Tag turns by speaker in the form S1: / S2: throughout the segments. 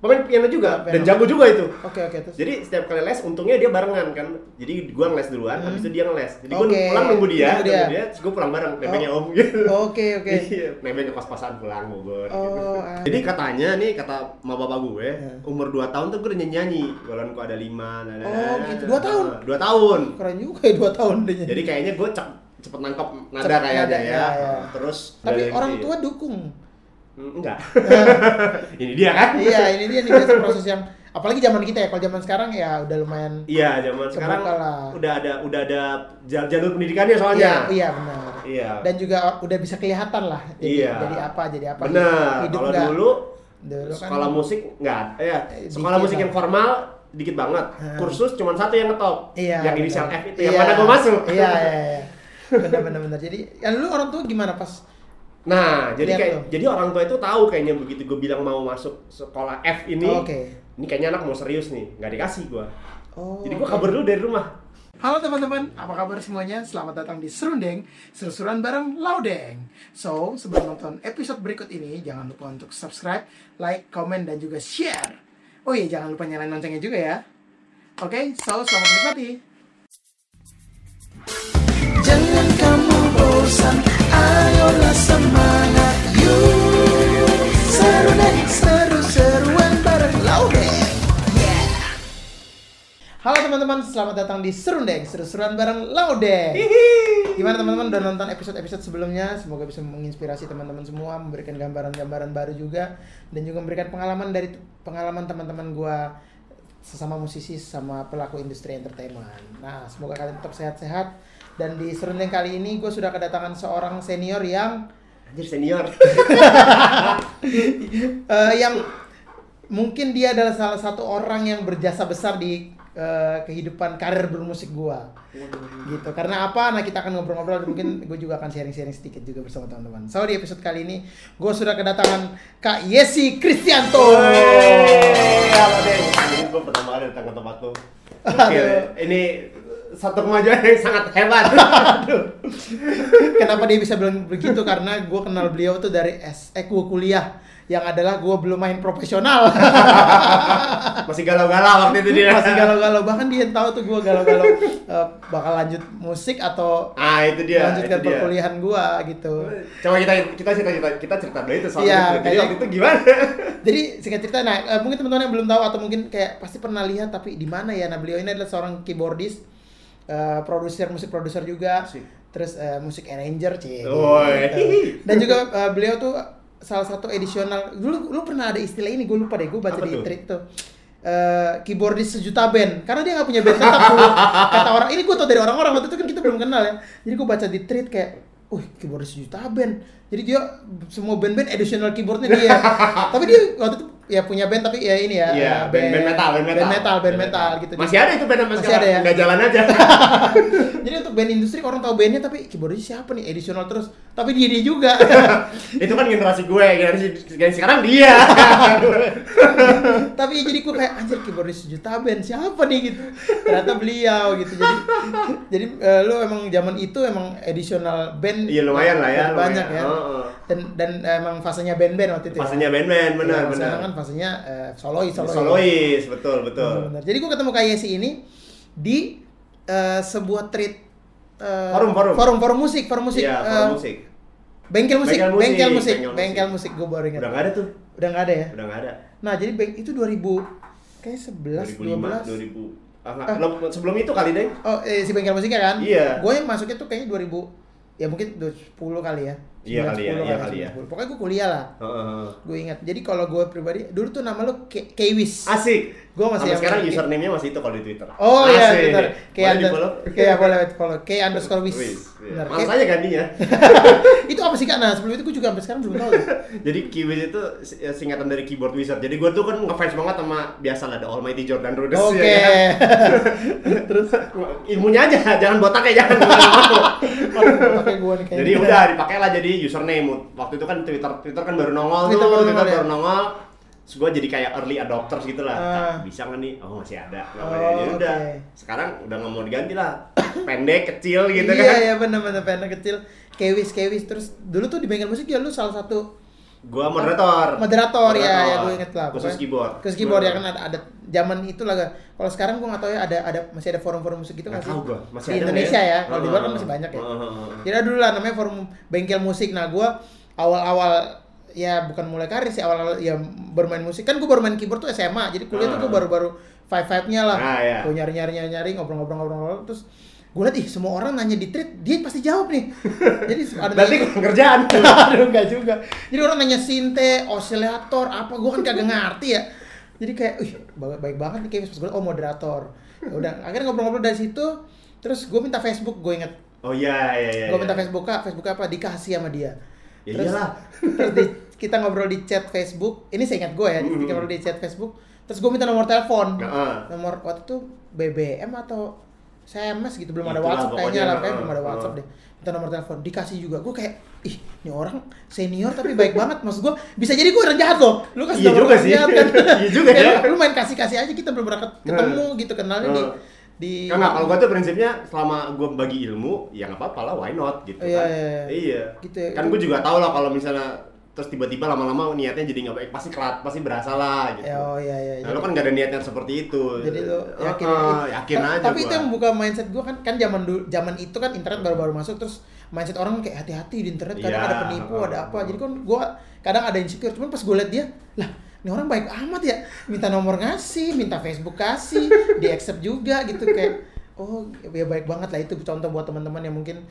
S1: pemain piano juga
S2: Piano.
S1: dan jago juga itu.
S2: Oke oke terus.
S1: Jadi setiap kali les untungnya dia barengan kan. Jadi gua ngeles duluan, habis itu dia ngeles. Jadi gua
S2: Hmm. Oke.
S1: pulang nunggu dia,
S2: Nunggu dia.
S1: nunggu dia, terus gua pulang bareng, nebengnya
S2: Oh.
S1: om gitu.
S2: Oke oke.
S1: Iya, nebengnya pas-pasan pulang Bogor
S2: Oh,
S1: gitu. Jadi katanya nih kata ma bapak gue,
S2: Ya.
S1: umur 2 tahun tuh gue udah nyanyi-nyanyi. Golonku ada 5. Nah,
S2: Oh, gitu. Dua tahun?
S1: Dua tahun.
S2: Keren juga ya dua tahun deh.
S1: Jadi kayaknya cep, cepet nangkep nada
S2: Cepet
S1: kayaknya
S2: nada,
S1: ya.
S2: ya, ya.
S1: Terus
S2: Tapi orang
S1: gitu.
S2: tua dukung.
S1: Hmm, enggak. Ini dia kan?
S2: iya, ini dia nih biasa proses yang apalagi zaman kita ya. Kalau zaman sekarang ya udah lumayan
S1: Iya, zaman sekarang
S2: lah.
S1: udah ada udah ada jal- jalur pendidikannya
S2: Iya,
S1: soalnya.
S2: iya benar.
S1: Iya.
S2: Dan juga udah bisa kelihatan lah. Jadi,
S1: Iya.
S2: jadi apa, jadi apa. Hidup
S1: Kalau
S2: nggak-
S1: dulu
S2: dulu kan
S1: sekolah musik enggak ya. Sekolah musik yang formal dikit banget.
S2: Hmm.
S1: Kursus cuma satu yang ngetop.
S2: Iya.
S1: yang
S2: benar.
S1: inisial F itu yang
S2: Iya.
S1: mana gue masuk.
S2: Iya, iya, iya. Benar benar benar. Jadi, yang dulu orang tua gimana pas
S1: Nah, jadi
S2: Lihat
S1: kayak
S2: tuh.
S1: jadi orang tua itu tahu kayaknya begitu gue bilang mau masuk sekolah F ini.
S2: Oh, Oke.
S1: Ini kayaknya anak mau serius nih, nggak dikasih gua.
S2: Oh.
S1: Jadi gua
S2: oke.
S1: kabur dulu dari rumah.
S2: Halo teman-teman, apa kabar semuanya? Selamat datang di Serundeng, seru-seruan bareng Laudeng. So, sebelum nonton episode berikut ini, jangan lupa untuk subscribe, like, komen, dan juga share. Oh iya, jangan lupa nyalain loncengnya juga ya. Oke, so selamat menikmati. Jangan kamu bosan, Halo teman-teman, selamat datang di Serundeng, seru-seruan bareng Laudeng. Gimana teman-teman udah nonton episode-episode sebelumnya? Semoga bisa menginspirasi teman-teman semua, memberikan gambaran-gambaran baru juga dan juga memberikan pengalaman dari pengalaman teman-teman gua sesama musisi sama pelaku industri entertainment. Nah, semoga kalian tetap sehat-sehat dan di Serundeng kali ini gue sudah kedatangan seorang senior yang
S1: Anjir senior.
S2: eh, yang mungkin dia adalah salah satu orang yang berjasa besar di eh, kehidupan karir bermusik gua. Gitu. Karena apa? Nah kita akan ngobrol-ngobrol dan mungkin gue juga akan sharing-sharing sedikit juga bersama teman-teman. So di episode kali ini gue sudah kedatangan kak Yesi Kristianto.
S1: Halo deh. Pertama kali datang ke tempat
S2: Aduh.
S1: ini satu kemajuan yang sangat hebat.
S2: kenapa dia bisa bilang begitu? Karena gue kenal beliau tuh dari SE gue kuliah yang adalah gue belum main profesional
S1: Masih galau-galau waktu itu dia.
S2: masih galau-galau bahkan dia tahu tuh gue galau-galau eh, bakal lanjut musik atau
S1: Ah, itu dia.
S2: lanjutkan
S1: itu dia.
S2: perkuliahan gua gitu.
S1: Coba kita kita cerita cerita kita cerita dulu itu soal
S2: Iya,
S1: itu. Jadi waktu itu gimana?
S2: Jadi singkat cerita, nah eh, mungkin teman-teman yang belum tahu atau mungkin kayak pasti pernah lihat tapi di mana ya? Nah beliau ini adalah seorang keyboardist, eh, produser musik produser juga,
S1: Asik.
S2: terus eh, musik arranger, cie. Gitu. Dan juga eh, beliau tuh salah satu edisional. Dulu lu pernah ada istilah ini, gue lupa deh, gue baca
S1: Apa
S2: di tweet tuh. Eh, keyboardist sejuta band karena dia nggak punya band tetap kata orang ini gue tau dari orang-orang waktu itu kan kita belum kenal ya jadi gue baca di tweet kayak uh keyboardist sejuta band jadi dia semua band-band additional keyboardnya dia tapi dia waktu itu ya punya band tapi ya ini ya
S1: Iya,
S2: eh,
S1: band, band metal, band metal.
S2: band metal band metal gitu
S1: Masih ada itu band
S2: Masih ada ya?
S1: Nggak jalan aja.
S2: jadi untuk band industri orang tahu bandnya tapi keyboardist siapa nih additional terus tapi dia dia juga
S1: itu kan generasi gue, generasi, generasi sekarang dia.
S2: tapi jadi gue kayak anjir keyboardist sejuta band siapa nih gitu ternyata beliau gitu jadi jadi eh, lu emang zaman itu emang additional band
S1: Iya lumayan lah ya.
S2: banyak
S1: lumayan.
S2: ya
S1: Oh, oh.
S2: dan dan emang fasenya band-band waktu itu
S1: Fasenya
S2: ya.
S1: band-band, benar
S2: Iya,
S1: benar.
S2: sekarang kan fasenya eh, solois solois
S1: Solois, betul betul.
S2: Benar-benar. jadi gue ketemu Kak Yesi ini di eh, sebuah treat eh,
S1: Forum, forum.
S2: forum forum musik forum musik eh,
S1: forum musik.
S2: Bengkel musik
S1: Bengkel musik,
S2: bengkel musik
S1: bengkel
S2: bengkel
S1: musik.
S2: musik gue baru ingat
S1: Udah nggak ada tuh.
S2: udah nggak ada ya
S1: Udah nggak ada.
S2: nah jadi beng itu 2000 kayak 11
S1: 2005,
S2: 12
S1: 2000. Ah.
S2: Ah.
S1: Belum- sebelum itu kali deh.
S2: Oh, eh, si bengkel musiknya kan?
S1: Iya.
S2: Gue yang masuknya tuh kayaknya 2000 ya mungkin 10 kali ya.
S1: Iya kali ya,
S2: 9,
S1: iya
S2: 10
S1: kali ya.
S2: 9, 10. Pokoknya gue kuliah lah.
S1: Heeh, heeh.
S2: Gue ingat. Jadi kalau gue pribadi dulu tuh nama lu K- Kwis.
S1: Asik.
S2: Gue masih
S1: sekarang username-nya masih itu kalau di Twitter.
S2: Oh iya, benar. Kayak under,
S1: di-follow?
S2: kayak boleh follow. Kayak underscore wis.
S1: Iya.
S2: Benar.
S1: Males aja gantinya.
S2: itu apa sih kak? Nah sebelum itu gue juga sampai sekarang belum tahu.
S1: Jadi Kiwis itu si- singkatan dari keyboard wizard. Jadi gue tuh kan ngefans banget sama biasa lah The Almighty Jordan Rhodes.
S2: Oke.
S1: ya kan?
S2: Terus
S1: Ilmunya aja, jangan botaknya jangan.
S2: Pakai gue nih kayaknya.
S1: jadi udah dipakai lah jadi username. Waktu itu kan Twitter Twitter kan baru nongol
S2: Twitter
S1: tuh,
S2: baru
S1: Twitter
S2: nongol ya?
S1: baru nongol. Terus gue jadi kayak early adopters gitu lah.
S2: Ah.
S1: Kak, bisa nggak nih? Oh masih ada.
S2: Oh.
S1: Jadi udah. Sekarang udah nggak mau diganti lah. Pendek, kecil gitu
S2: iya,
S1: kan.
S2: Iya benar-benar pendek kecil. Kewis Kewis terus dulu tuh di bengkel musik ya lu salah satu
S1: Gua moderator.
S2: moderator ya ya gue inget lah
S1: Khusus keyboard.
S2: khusus keyboard ya kan ada ada zaman itu lah kalau sekarang gue nggak tahu ya ada ada masih ada forum-forum musik gitu
S1: Nggak
S2: sih?
S1: gua, masih
S2: di
S1: ada
S2: Indonesia ya?
S1: Ya?
S2: kalau di luar kan masih banyak ya. jadi dulu lah namanya forum bengkel musik. Nah gue awal-awal ya bukan mulai karir sih awal-awal ya bermain musik. Kan gue baru main keyboard tuh SMA jadi kuliah tuh gue baru-baru five five nya lah.
S1: Ah, iya.
S2: gue nyari nyari nyari nyari ngobrol-ngobrol-ngobrol terus gue liat ih semua orang nanya di tweet dia pasti jawab nih jadi ada
S1: Berarti kerjaan.
S2: Aduh enggak juga. Jadi orang nanya sinte, osilator, apa gua kan kagak ngerti ya. Jadi kayak, wih, baik, baik banget nih kayak pas gua oh moderator. Ya udah, akhirnya ngobrol-ngobrol dari situ. Terus gue minta Facebook, gue inget.
S1: Oh iya iya iya.
S2: gue
S1: iya.
S2: minta Facebook kak, Facebook apa dikasih sama dia.
S1: Ya
S2: terus,
S1: iyalah.
S2: terus di- kita ngobrol di chat Facebook. Ini saya ingat gue ya,
S1: Mhm.
S2: kita ngobrol di chat Facebook. Terus gue minta nomor telepon.
S1: Heeh.
S2: Nomor waktu itu BBM atau SMS gitu belum ada
S1: Itulah
S2: WhatsApp kayaknya lah kayak belum ada WhatsApp deh minta nomor telepon dikasih juga gue kayak ih ini orang senior tapi baik banget maksud gue bisa jadi gue orang jahat loh lu kasih
S1: Iya juga sih.
S2: jahat kan
S1: Iya juga ya.
S2: lu, main kasih kasih aja kita belum pernah ket- ketemu gitu kenalnya di di
S1: Enggak, kalau gua tuh prinsipnya selama gua bagi ilmu, ya nggak apa-apa lah, why not gitu
S2: Iya,
S1: kan.
S2: iya, iya.
S1: Iya.
S2: Gitu ya.
S1: Kan gua juga tahu lah kalau misalnya terus tiba-tiba lama-lama niatnya jadi nggak baik, pasti kelat, pasti berasa lah gitu.
S2: Ya, oh iya iya
S1: Nah, lu kan gak ada niatnya seperti itu.
S2: jadi lu yakin
S1: Heeh, yakin
S2: Ta-
S1: aja
S2: tapi
S1: gua.
S2: itu yang buka mindset gue kan kan zaman dulu zaman itu kan internet baru-baru masuk terus mindset orang kayak hati-hati di internet kadang
S1: Iya,
S2: ada penipu
S1: heeh.
S2: ada apa jadi kan gue kadang ada insecure cuman pas gue liat dia lah ini orang baik amat ya minta nomor ngasih minta Facebook kasih di accept juga gitu kayak oh ya baik banget lah itu contoh buat teman-teman yang mungkin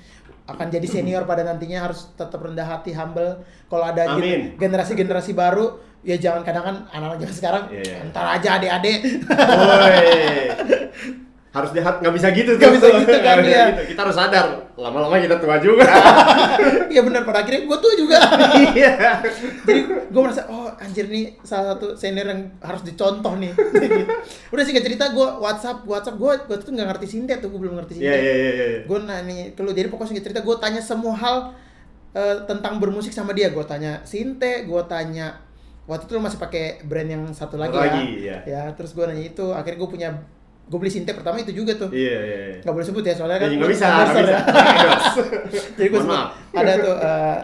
S2: akan jadi senior pada nantinya harus tetap rendah hati humble kalau ada generasi-generasi baru ya jangan kadang kan anak-anak zaman sekarang
S1: Iya, iya.
S2: ntar aja adik-adik
S1: harus jahat nggak bisa gitu
S2: Nggak bisa gitu kan, iya.
S1: gitu. Kita harus sadar, lama-lama kita tua juga.
S2: Iya benar pada akhirnya gue tuh juga.
S1: Iya.
S2: Jadi gue merasa oh anjir nih salah satu senior yang harus dicontoh nih. Udah sih cerita gue WhatsApp WhatsApp gue gue tuh nggak ngerti sintet tuh gue belum ngerti
S1: Iya
S2: sintet.
S1: iya iya iya.
S2: Gue nanya ke lu jadi pokoknya singkat cerita gue tanya semua hal eh, tentang bermusik sama dia. Gue tanya sinte, gue tanya waktu itu lu masih pakai brand yang satu lagi, ya.
S1: lagi, iya.
S2: Ya terus gue nanya itu akhirnya gue punya gue beli sinte pertama itu juga tuh.
S1: Iya iya. iya.
S2: Nggak boleh sebut ya soalnya kan
S1: Ya, nggak bisa,
S2: sponsor
S1: nggak
S2: ya.
S1: bisa.
S2: Jadi gue sebut ada tuh eh,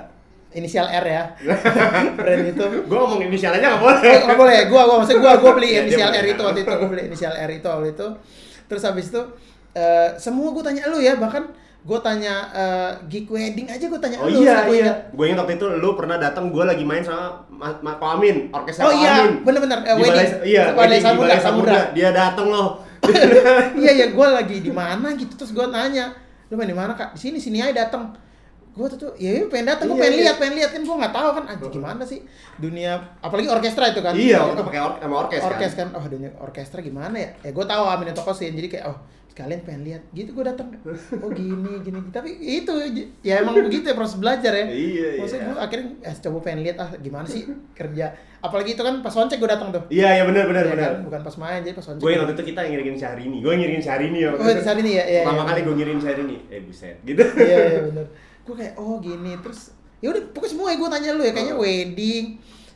S2: inisial R ya. brand itu.
S1: Gua ngomong inisial aja nggak boleh.
S2: Eh, nggak boleh, gua gua maksudnya gua gua beli
S1: Iya,
S2: inisial. R itu waktu itu, gua beli inisial R itu waktu itu. Terus habis itu eh, semua gua tanya lu ya, bahkan gua tanya eh, gig wedding aja gua tanya
S1: Oh
S2: lu.
S1: iya
S2: gua
S1: iya. Gue ingat waktu itu lu pernah datang, gue lagi main sama Ma- Ma- Pak Amin, orkestra
S2: Oh iya,
S1: Amin.
S2: bener-bener
S1: Di
S2: wedding.
S1: Balai- iya, wedding di Balai Samudra. Dia datang loh.
S2: iya iya gua lagi di mana gitu terus gua nanya, lu main di mana kak? Di sini sini aja datang. Gua tuh, tuh ya iya, pengen datang,
S1: Iya,
S2: pengen
S1: iya.
S2: lihat, pengen lihat kan gua nggak tahu kan anjir gimana sih dunia apalagi orkestra itu kan.
S1: Iya, itu pakai or sama orkes,
S2: orkes
S1: kan.
S2: kan oh dunia orkestra gimana ya ya gue tahu Amin itu kosin jadi kayak oh sekalian pengen lihat gitu gue datang oh gini gini tapi itu ya emang begitu ya proses belajar ya
S1: Iya,
S2: maksudnya
S1: iya.
S2: gue akhirnya eh, coba pengen lihat ah gimana sih kerja apalagi itu kan pas soncek gue datang tuh
S1: Iya iya benar benar
S2: Ya
S1: benar.
S2: kan? bukan pas main jadi pas soncek
S1: Gue ingat waktu itu kita ngiringin Syahrini. Gue ngiringin Syahrini ya.
S2: oh saat ini ya ya
S1: Pertama
S2: ya,
S1: kali
S2: bener.
S1: gue ngiringin Syahrini. Eh buset, gitu.
S2: iya iya benar gue kayak oh gini terus ya udah pokoknya semua ya gue tanya lu ya kayaknya wedding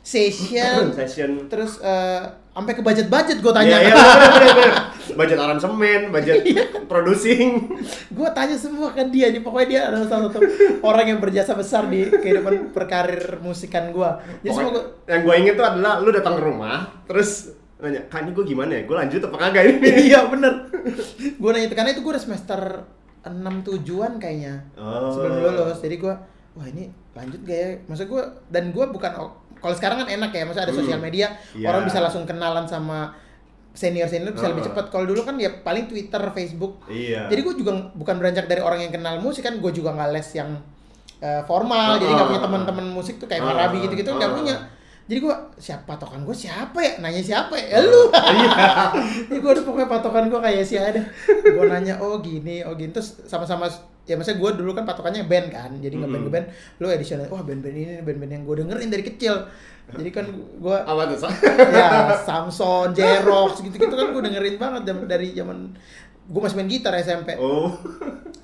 S2: session
S1: Session.
S2: terus eh, sampai ke budget budget gue tanya
S1: Iya, iya, bener, bener, bener. Budget aransemen, budget
S2: Iya.
S1: producing.
S2: gue tanya semua ke dia nih pokoknya dia adalah salah satu orang yang berjasa besar di kehidupan berkarir musikan gue jadi semua gua,
S1: yang gue inget tuh adalah lu datang ke rumah, terus nanya, kak ini gue gimana ya? Gue lanjut apa kagak ini?
S2: iya bener gue nanya itu karena itu gue udah semester 6 tujuan kayaknya
S1: Oh.
S2: sebelum lulus jadi gue wah ini lanjut gak ya maksud gue dan gue bukan kalau sekarang kan enak ya maksudnya ada sosial media
S1: Iya.
S2: orang bisa langsung kenalan sama senior senior bisa lebih
S1: Oh.
S2: cepat kalau dulu kan ya paling twitter facebook
S1: Iya.
S2: Jadi gue juga bukan beranjak dari orang yang kenal musik kan, gue juga nggak les yang eh, formal, jadi nggak punya
S1: Ah.
S2: teman-teman musik tuh kayak
S1: Ah.
S2: Farabi gitu-gitu nggak
S1: Ah.
S2: punya. Jadi gue siapa patokan gue siapa ya? Nanya siapa ya? Ya lu.
S1: Iya.
S2: Jadi gue udah pokoknya patokan gue kayak si ada. Gue nanya oh gini, oh gini terus sama-sama ya maksudnya gue dulu kan patokannya band kan, jadi ngeband
S1: Mm-mm.
S2: ngeband, lu edition wah band-band ini band-band yang gue dengerin dari kecil. Jadi kan gue
S1: Apa tuh?
S2: Ya Samson, Jerox gitu-gitu kan gue dengerin banget dari zaman gue masih main gitar SMP
S1: Oh.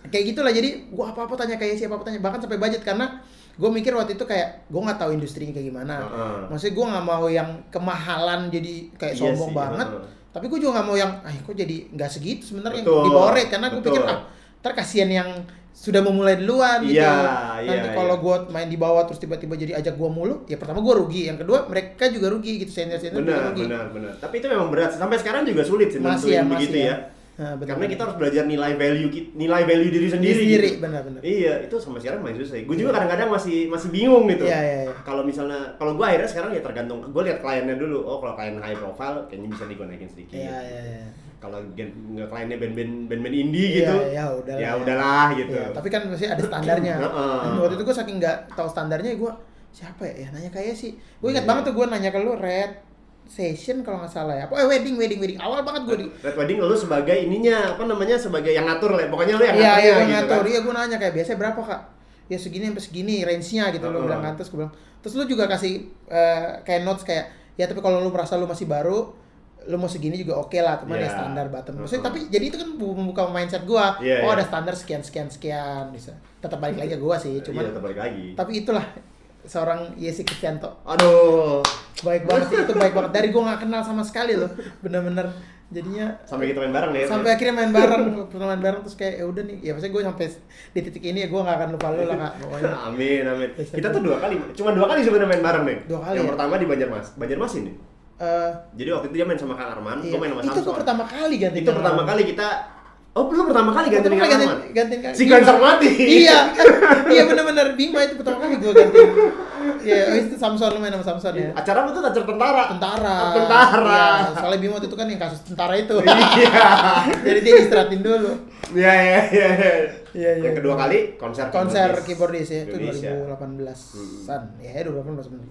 S2: kayak gitulah jadi gua apa apa tanya kayak siapa apa tanya bahkan sampai budget karena gue mikir waktu itu kayak gue nggak tahu industrinya kayak gimana
S1: Heeh.
S2: maksudnya gue nggak mau yang kemahalan jadi kayak
S1: Iya
S2: sombong
S1: sih,
S2: banget
S1: heeh.
S2: tapi gue juga nggak mau yang ah kok jadi nggak segitu sebenarnya di bawah rate karena gue pikir ah ntar kasihan yang sudah memulai duluan gitu.
S1: Iya,
S2: Nanti
S1: iya,
S2: kalau
S1: iya.
S2: gua main di bawah terus tiba-tiba jadi ajak gua mulu, ya pertama gua rugi, yang kedua mereka juga rugi gitu senior-senior juga
S1: benar
S2: rugi.
S1: benar benar tapi itu memang berat sampai sekarang juga sulit sih
S2: Masih ya, masih
S1: begitu
S2: ya.
S1: ya,
S2: Nah, benar.
S1: karena kita harus belajar nilai value nilai value diri
S2: Diri
S1: sendiri
S2: sendiri,
S1: gitu.
S2: benar-benar.
S1: iya itu sampai sekarang masih susah gue juga kadang-kadang masih masih bingung gitu
S2: Iya, iya, iya.
S1: kalau misalnya kalau gue akhirnya sekarang ya tergantung gue lihat kliennya dulu oh kalau klien high profile kayaknya bisa nih gue naikin sedikit
S2: Iya, iya, iya.
S1: Kalau kliennya band-band band-band indie
S2: Iya,
S1: gitu
S2: ya udahlah.
S1: ya udahlah gitu
S2: Iya, tapi kan masih ada standarnya. Dan waktu itu gue saking nggak tahu standarnya, gue siapa ya? Ya nanya kayak sih. Gue ingat
S1: Iya.
S2: banget tuh gue nanya ke lu red session kalau nggak salah ya. Apa eh, wedding, wedding, wedding. Awal banget gue di.
S1: Red Wedding lu sebagai ininya apa namanya sebagai yang ngatur lah pokoknya lu yang
S2: Iya,
S1: ngaturnya
S2: iya, gue
S1: gitu
S2: ngatur.
S1: kan.
S2: Iya, gue nanya kayak biasanya berapa kak? Ya segini sampai segini range-nya gitu. Lo
S1: Heeh.
S2: bilang kan terus gue bilang. Terus lu juga kasih eh, kayak notes kayak ya tapi kalau lu merasa lu masih baru lu mau segini juga oke lah teman ya
S1: Iya.
S2: standar bottom. Maksudnya
S1: Heeh.
S2: tapi jadi itu kan bu- membuka mindset gua.
S1: Iya,
S2: oh
S1: iya.
S2: ada standar sekian sekian sekian bisa. Tetap balik lagi ke gua sih, cuman
S1: iya tetap balik lagi
S2: tapi itulah seorang Yesi Kristianto
S1: aduh
S2: baik banget sih itu baik banget dari gue nggak kenal sama sekali loh bener-bener jadinya
S1: sampai kita main bareng deh
S2: sampai akhirnya main bareng pernah main bareng terus kayak ya udah nih ya maksudnya gue sampai di titik ini ya gue nggak akan lupa lu lah kak pokoknya
S1: amin amin kita tuh dua kali cuma dua kali sebenarnya main bareng nih
S2: Dua kali
S1: yang
S2: ya?
S1: pertama di Banjarmas Banjarmas ini
S2: Eh,
S1: jadi waktu itu dia main sama Kang Arman
S2: iya.
S1: gue main sama
S2: itu
S1: Samson.
S2: gue pertama kali ganti
S1: itu pertama kali kita oh belum pertama kali ganti Kang Arman?
S2: ganti gantiin Kak
S1: si
S2: Bima.
S1: Ganser mati
S2: iya iya bener-bener Bima itu pertama kali gue ganti Iya, habis itu Samson lu main sama Samson ya.
S1: Acara itu acara tentara.
S2: Tentara.
S1: Ah, tentara.
S2: Iya, soalnya waktu itu kan yang kasus tentara itu.
S1: Iya.
S2: Jadi dia istirahatin dulu.
S1: Iya iya iya
S2: Iya, iya.
S1: yang kedua kali konser
S2: konser
S1: keyboardis.
S2: keyboardis ya. Itu
S1: Indonesia.
S2: 2018-an ya 2018 bener.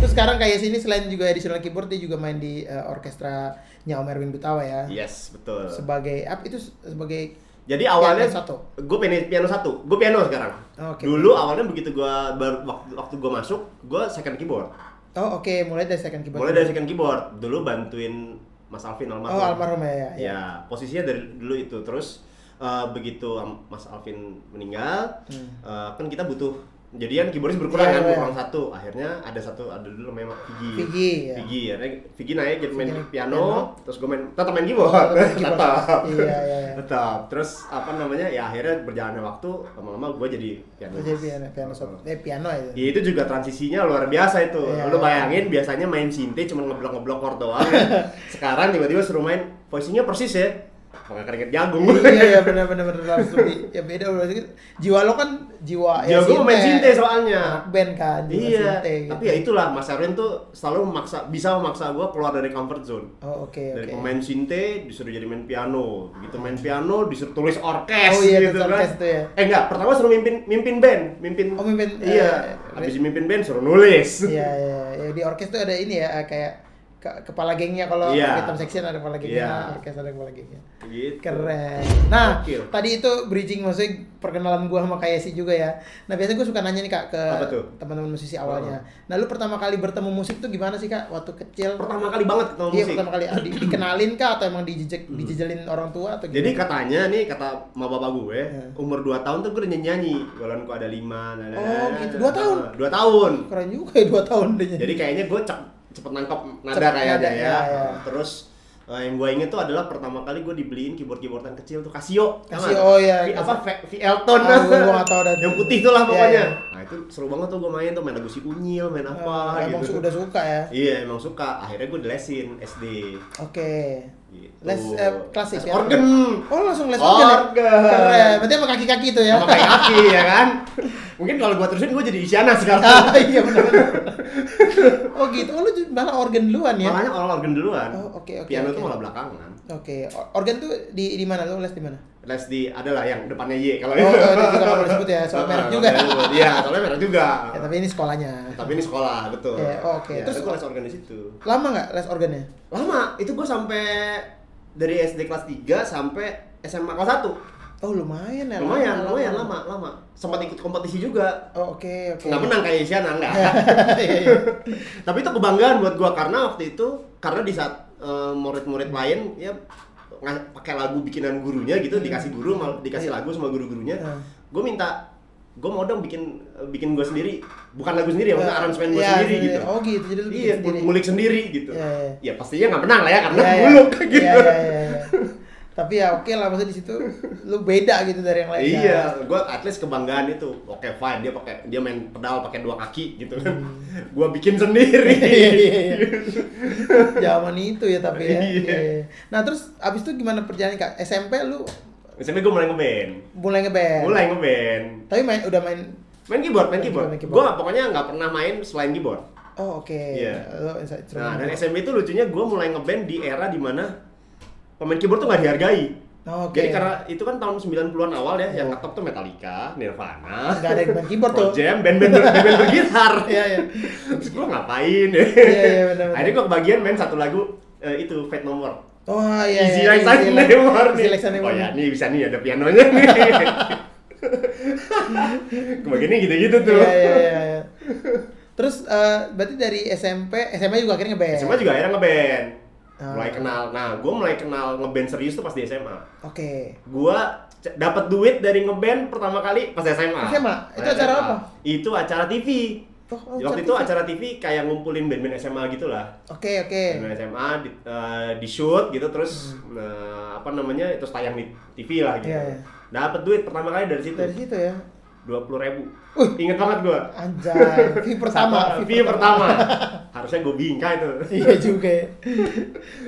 S2: Terus sekarang kayak sini selain juga additional keyboard dia juga main di eh, orkestra Nya Om Erwin Butawa ya.
S1: yes betul.
S2: Sebagai apa itu? Sebagai
S1: Jadi awalnya
S2: Piano satu.
S1: gue piano, piano satu, gue piano sekarang.
S2: Oh, oke.
S1: Dulu awalnya begitu gue baru waktu, waktu gue masuk, gue second keyboard.
S2: Oh oke mulai dari second keyboard.
S1: Mulai dari second keyboard, dulu bantuin Mas Alvin almarhum.
S2: Oh almarhum ya. ya.
S1: Ya, posisinya dari dulu itu. Terus eh, begitu Mas Alvin meninggal,
S2: Hmm.
S1: eh, kan kita butuh. Jadi kan keyboardis berkurang
S2: Iya,
S1: kan,
S2: iya.
S1: berkurang satu. Akhirnya ada satu, ada dulu namanya Vigi.
S2: Vigi, ya.
S1: Vigi, akhirnya Vigi naik jadi main piano,
S2: piano.
S1: terus gue main, tetap main keyboard,
S2: tetap. Iya, iya, iya.
S1: Tetap. Terus apa namanya? Ya akhirnya berjalannya waktu, lama-lama gue jadi piano.
S2: Jadi piano piano sob, eh piano itu.
S1: Ya, itu juga transisinya luar biasa itu.
S2: Iya,
S1: Lu
S2: iya.
S1: bayangin biasanya main sinte cuma ngeblok-ngeblok chord doang. Sekarang tiba-tiba suruh main voicingnya persis ya. Pakai keringet jagung.
S2: iya iya benar benar benar harus lebih ya beda gitu. Jiwa lo kan jiwa
S1: Jiwa gua main sinte soalnya.
S2: Anak band kan jiwa
S1: iya.
S2: sinte gitu.
S1: Tapi ya itulah Mas Erwin tuh selalu memaksa bisa memaksa gua keluar dari comfort zone.
S2: Oh oke
S1: Dari
S2: oke.
S1: pemain sinte disuruh jadi main piano. Begitu main piano disuruh tulis orkes
S2: Oh iya,
S1: gitu kan.
S2: orkes tuh ya.
S1: Eh enggak, pertama suruh mimpin mimpin band, mimpin.
S2: Oh, mimpin,
S1: Iya.
S2: eh,
S1: Habis mimpin band suruh nulis.
S2: Iya, iya, ya, di orkes tuh ada ini ya kayak ke- kepala gengnya kalau
S1: Iya.
S2: rhythm section ada kepala gengnya,
S1: Iya.
S2: orkes ada kepala gengnya.
S1: Gitu.
S2: Keren. Nah,
S1: Gokil.
S2: tadi itu bridging maksudnya perkenalan gua sama Kayesi juga ya. Nah, biasanya gua suka nanya nih Kak ke teman-teman musisi awalnya. Nah, lu pertama kali bertemu musik tuh gimana sih Kak waktu kecil?
S1: Pertama kali banget ketemu
S2: Iya,
S1: musik.
S2: pertama kali ah, di- dikenalin Kak atau emang dijejek dijejelin orang tua atau
S1: Jadi
S2: gimana?
S1: katanya nih kata ma bapak gue,
S2: Iya.
S1: umur 2 tahun tuh gue udah nyanyi. Golonganku ada 5.
S2: Oh, gitu. Dua tahun?
S1: 2 tahun.
S2: keren juga ya 2 tahun deh.
S1: Jadi kayaknya gue cep, cepet nangkep nada
S2: Cepet
S1: kayaknya
S2: nada,
S1: ya.
S2: ya, ya.
S1: Terus eh, yang gue inget tuh adalah pertama kali gue dibeliin keyboard-keyboardan kecil tuh Casio.
S2: Casio, oh iya,
S1: V, apa V, V Elton.
S2: Ah, tahu dah.
S1: yang putih tuh lah
S2: Iya,
S1: pokoknya.
S2: iya.
S1: Nah, itu seru banget tuh gue main tuh main lagu si Unyil, main apa
S2: Ah, emang
S1: gitu.
S2: su- udah suka ya.
S1: Iya, emang suka. Akhirnya gue dilesin SD.
S2: Oke.
S1: Gitu.
S2: Les eh, klasik
S1: Les
S2: ya.
S1: organ.
S2: Oh, langsung les organ. ya?
S1: Organ.
S2: Keren. Berarti sama kaki-kaki itu ya.
S1: sama kayak kaki ya kan mungkin kalau gua terusin gua jadi Isyana sekarang
S2: ah, iya benar oh gitu. Oh, lu malah organ duluan ya.
S1: makanya orang organ duluan
S2: Oh, oke, oke,
S1: piano
S2: oke.
S1: tuh malah belakangan
S2: Oke, O- organ tuh di di mana lu les di mana?
S1: les di adalah yang depannya Y kalau
S2: Oh, itu juga nggak boleh disebut ya, soal merek juga.
S1: iya soalnya merek juga
S2: Ya, tapi ini sekolahnya.
S1: tapi ini sekolah betul
S2: Iya, oh, oke.
S1: Ya,
S2: Terus-
S1: terus gua les organ di situ
S2: Lama nggak les organnya?
S1: lama itu gua sampai dari SD kelas 3 sampai SMA kelas 1
S2: Oh, lumayan ya.
S1: lumayan lumayan lama lama sempat ikut kompetisi juga
S2: Oh, oke, oke.
S1: nggak menang kayak Isyana enggak
S2: Iya, iya.
S1: tapi itu kebanggaan buat gua karena waktu itu karena di saat eh, murid-murid lain ya pakai lagu bikinan gurunya gitu dikasih guru mal- dikasih
S2: Iya.
S1: lagu sama guru-gurunya
S2: Hmm.
S1: gue minta gue mau dong bikin bikin gue sendiri bukan lagu sendiri ya maksudnya
S2: Ya,
S1: aransemen gue
S2: iya,
S1: sendiri
S2: iya.
S1: gitu
S2: Oh, gitu. Jadi lu
S1: iya
S2: sendiri.
S1: ngulik sendiri gitu
S2: Iya, iya.
S1: ya pastinya nggak menang lah ya karena
S2: Iya, iya.
S1: buluk gitu
S2: Iya, iya, iya, iya. Tapi ya oke lah maksudnya di situ lu beda gitu dari yang lain. kan?
S1: Iya, gue at least kebanggaan itu. Oke, fine dia pakai dia main pedal pakai dua kaki gitu kan. Gua bikin sendiri.
S2: Hmm. Iya, iya, iya. Zaman itu ya tapi ya.
S1: Iya.
S2: Nah, terus abis itu gimana perjalanan Kak? SMP lu
S1: SMP gue mulai ngeband.
S2: mulai ngeband.
S1: Mulai ngeband.
S2: Tapi main udah main
S1: Main keyboard, main keyboard.
S2: main keyboard.
S1: Gue pokoknya nggak pernah main selain keyboard.
S2: Oh, oke.
S1: Iya.
S2: Lu insa-
S1: Nah, dari SMP itu lucunya gue mulai ngeband di era di mana pemain keyboard tuh nggak dihargai.
S2: Oh, oke.
S1: Jadi karena itu kan tahun 90-an awal ya, yang
S2: Iya.
S1: ngetop tuh Metallica, Nirvana,
S2: Nggak ada yang main keyboard tuh.
S1: Jam, band-band ber- band-band bergitar.
S2: Iya, iya.
S1: Terus gue ngapain ya?
S2: Iya, iya, benar-benar.
S1: Akhirnya gue kebagian main satu lagu eh, itu Fate No More.
S2: Oh, iya.
S1: Easy
S2: iya,
S1: like Sunny
S2: Easy like-
S1: More
S2: Easy like
S1: Oh ya, nih bisa nih ada pianonya nih. Kebagiannya gitu-gitu tuh.
S2: Iya, iya, iya, iya. Terus eh, berarti dari SMP, SMA juga akhirnya ngeband.
S1: SMA juga akhirnya ngeband.
S2: Ah.
S1: Mulai kenal. Nah, gue mulai kenal ngeband serius tuh pas di SMA.
S2: Oke.
S1: Gua c- dapat duit dari ngeband pertama kali pas SMA.
S2: SMA? Itu
S1: Pas
S2: acara
S1: SMA.
S2: apa?
S1: Itu acara TV.
S2: Oh, oh,
S1: Waktu itu
S2: TV.
S1: acara TV kayak ngumpulin band-band SMA gitu lah.
S2: Oke, oke.
S1: Band SMA di, eh, di shoot gitu terus eh, apa namanya itu tayang di TV lah gitu.
S2: Hmm. Iya, iya.
S1: Dapat duit pertama kali dari situ.
S2: Dari situ ya.
S1: Dua puluh ribu.
S2: Uh.
S1: Ingat banget gua.
S2: Anjay, fee pertama,
S1: Satu- fee pertama. Harusnya gue bingkai tuh.
S2: iya juga ya.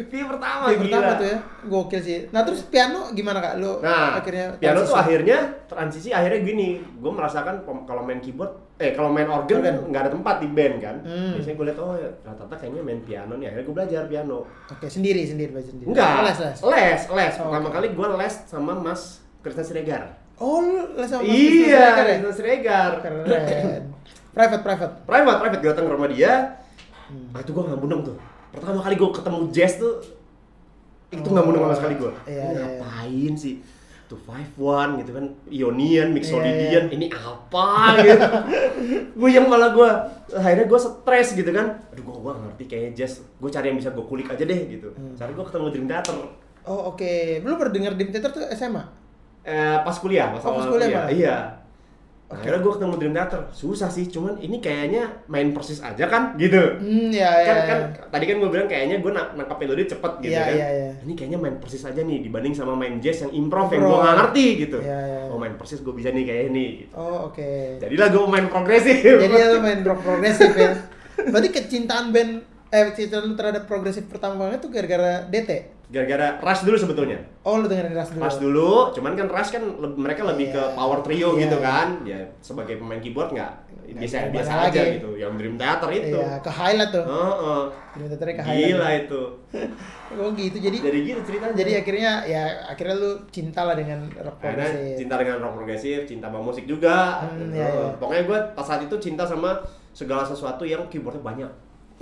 S1: fee pertama.
S2: Fee
S1: gila.
S2: pertama tuh ya. Gokil sih. Nah, terus piano gimana Kak? Lu
S1: Nah,
S2: akhirnya
S1: piano tuh akhirnya transisi akhirnya gini, gue merasakan kalau main keyboard, eh kalau main organ kan nggak ada tempat di band kan.
S2: Hmm.
S1: Biasanya gue liat oh ya, rata-rata kayaknya main piano nih, akhirnya gue belajar piano.
S2: Oke, sendiri, sendiri belajar sendiri.
S1: Enggak,
S2: Oh, les, les.
S1: les, les.
S2: Oh,
S1: Pertama
S2: oke.
S1: kali gue les sama Mas Krisna Siregar.
S2: Oh, lu les sama Mas
S1: iya,
S2: Krisna Siregar ya? Keren. Private, private.
S1: private, private gue datang ke rumah dia.
S2: Hmm.
S1: Nah itu gue nggak muneng tuh. Pertama kali gue ketemu jazz tuh, itu nggak muneng sama sekali gue.
S2: Iya,
S1: Ini
S2: iya,
S1: ngapain sih? Tuh five one gitu kan, Ionian,
S2: Iya,
S1: Mixolydian,
S2: iya.
S1: ini apa gitu? gue yang malah gue akhirnya gue stres gitu kan. Aduh gue gak ngerti kayaknya jazz. Gue cari yang bisa gue kulik aja deh gitu.
S2: Hmm.
S1: Cari gue ketemu Dream Theater.
S2: Oh, oke. Lu pernah denger Dream Theater tuh SMA?
S1: Eh, pas kuliah, pas
S2: Oh, pas kuliah
S1: kuliah. Iya.
S2: Oke.
S1: Akhirnya gue ketemu Dream Theater. Susah sih, cuman ini kayaknya main persis aja kan gitu.
S2: Hmm, ya, ya.
S1: kan,
S2: ya.
S1: kan tadi kan gue bilang kayaknya gue nak nangkap melodi cepet gitu
S2: Iya,
S1: kan.
S2: iya, iya.
S1: Ini kayaknya main persis aja nih dibanding sama main jazz yang improv, yang gue nggak ngerti gitu.
S2: Iya, iya.
S1: Oh main persis gue bisa nih kayak ini. Gitu.
S2: Oh, oke.
S1: Jadilah gue main progresif.
S2: Jadi lu main rock progresif ya. Berarti kecintaan band eh kecintaan lu terhadap progresif pertama banget tuh gara-gara DT.
S1: Gara-gara Rush dulu sebetulnya.
S2: Oh, lu dengerin Ras dulu.
S1: Rush dulu, cuman kan Rush kan le- mereka lebih ke
S2: Iya.
S1: power trio
S2: Iya.
S1: gitu kan. Ya sebagai pemain keyboard nggak biasa biasa
S2: lagi.
S1: aja gitu. Yang Dream Theater itu.
S2: Iya, ke highlight tuh.
S1: Heeh.
S2: Dream Theater ke highlight.
S1: Gila itu.
S2: Oh, gitu. Jadi
S1: Jadi gitu ceritanya.
S2: jadi akhirnya ya akhirnya lu cinta lah dengan rock
S1: Akhirnya
S2: progresif.
S1: cinta dengan rock progresif, cinta sama musik juga.
S2: Hmm,
S1: gitu.
S2: iya, iya.
S1: Pokoknya gue pas saat itu cinta sama segala sesuatu yang keyboardnya banyak.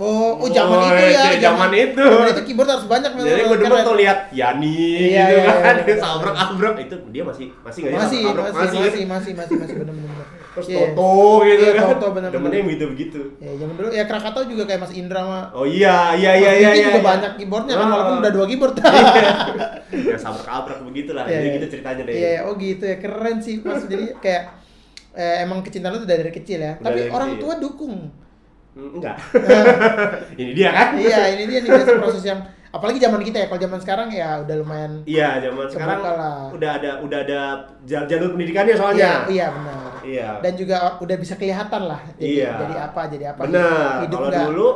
S2: Oh, oh zaman
S1: Oh,
S2: itu ya.
S1: iya, zaman itu.
S2: Zaman itu keyboard harus banyak memang.
S1: Jadi gue
S2: Keren.
S1: tuh lihat Yani
S2: Iya,
S1: gitu
S2: iya,
S1: kan,
S2: iya.
S1: sabrak abrek itu dia masih masih nggak ya
S2: Masih,
S1: sabrak-abrek?
S2: masih, masih,
S1: kan?
S2: masih, masih, masih, bener bener. bener.
S1: Terus
S2: Iya.
S1: Toto gitu
S2: Iya,
S1: kan.
S2: Toto, bener-bener.
S1: Demennya yang gitu-begitu.
S2: Ya, zaman dulu ya Krakatau juga kayak Mas Indra sama
S1: Oh iya, iya, iya, iya, iya.
S2: juga
S1: iya.
S2: banyak keyboardnya kan
S1: Ah.
S2: walaupun udah dua keyboard.
S1: ya sabrak-abrak begitu lah.
S2: Iya,
S1: Jadi
S2: iya.
S1: gitu ceritanya deh.
S2: Iya, oh gitu ya keren sih Mas. Jadi kayak eh, emang kecintaan lu tuh dari kecil ya. Tapi orang tua dukung.
S1: Hmm, Enggak.
S2: Nah,
S1: Ini dia kan?
S2: iya, ini dia nih biasa proses yang apalagi zaman kita ya. Kalau zaman sekarang ya udah lumayan
S1: Iya, zaman sekarang
S2: lah.
S1: udah ada udah ada jal- jalur pendidikannya
S2: Iya,
S1: soalnya.
S2: iya benar.
S1: Iya.
S2: Dan juga udah bisa kelihatan lah. Jadi,
S1: Iya.
S2: jadi apa, jadi apa.
S1: Benar. Kalau
S2: nggak-
S1: dulu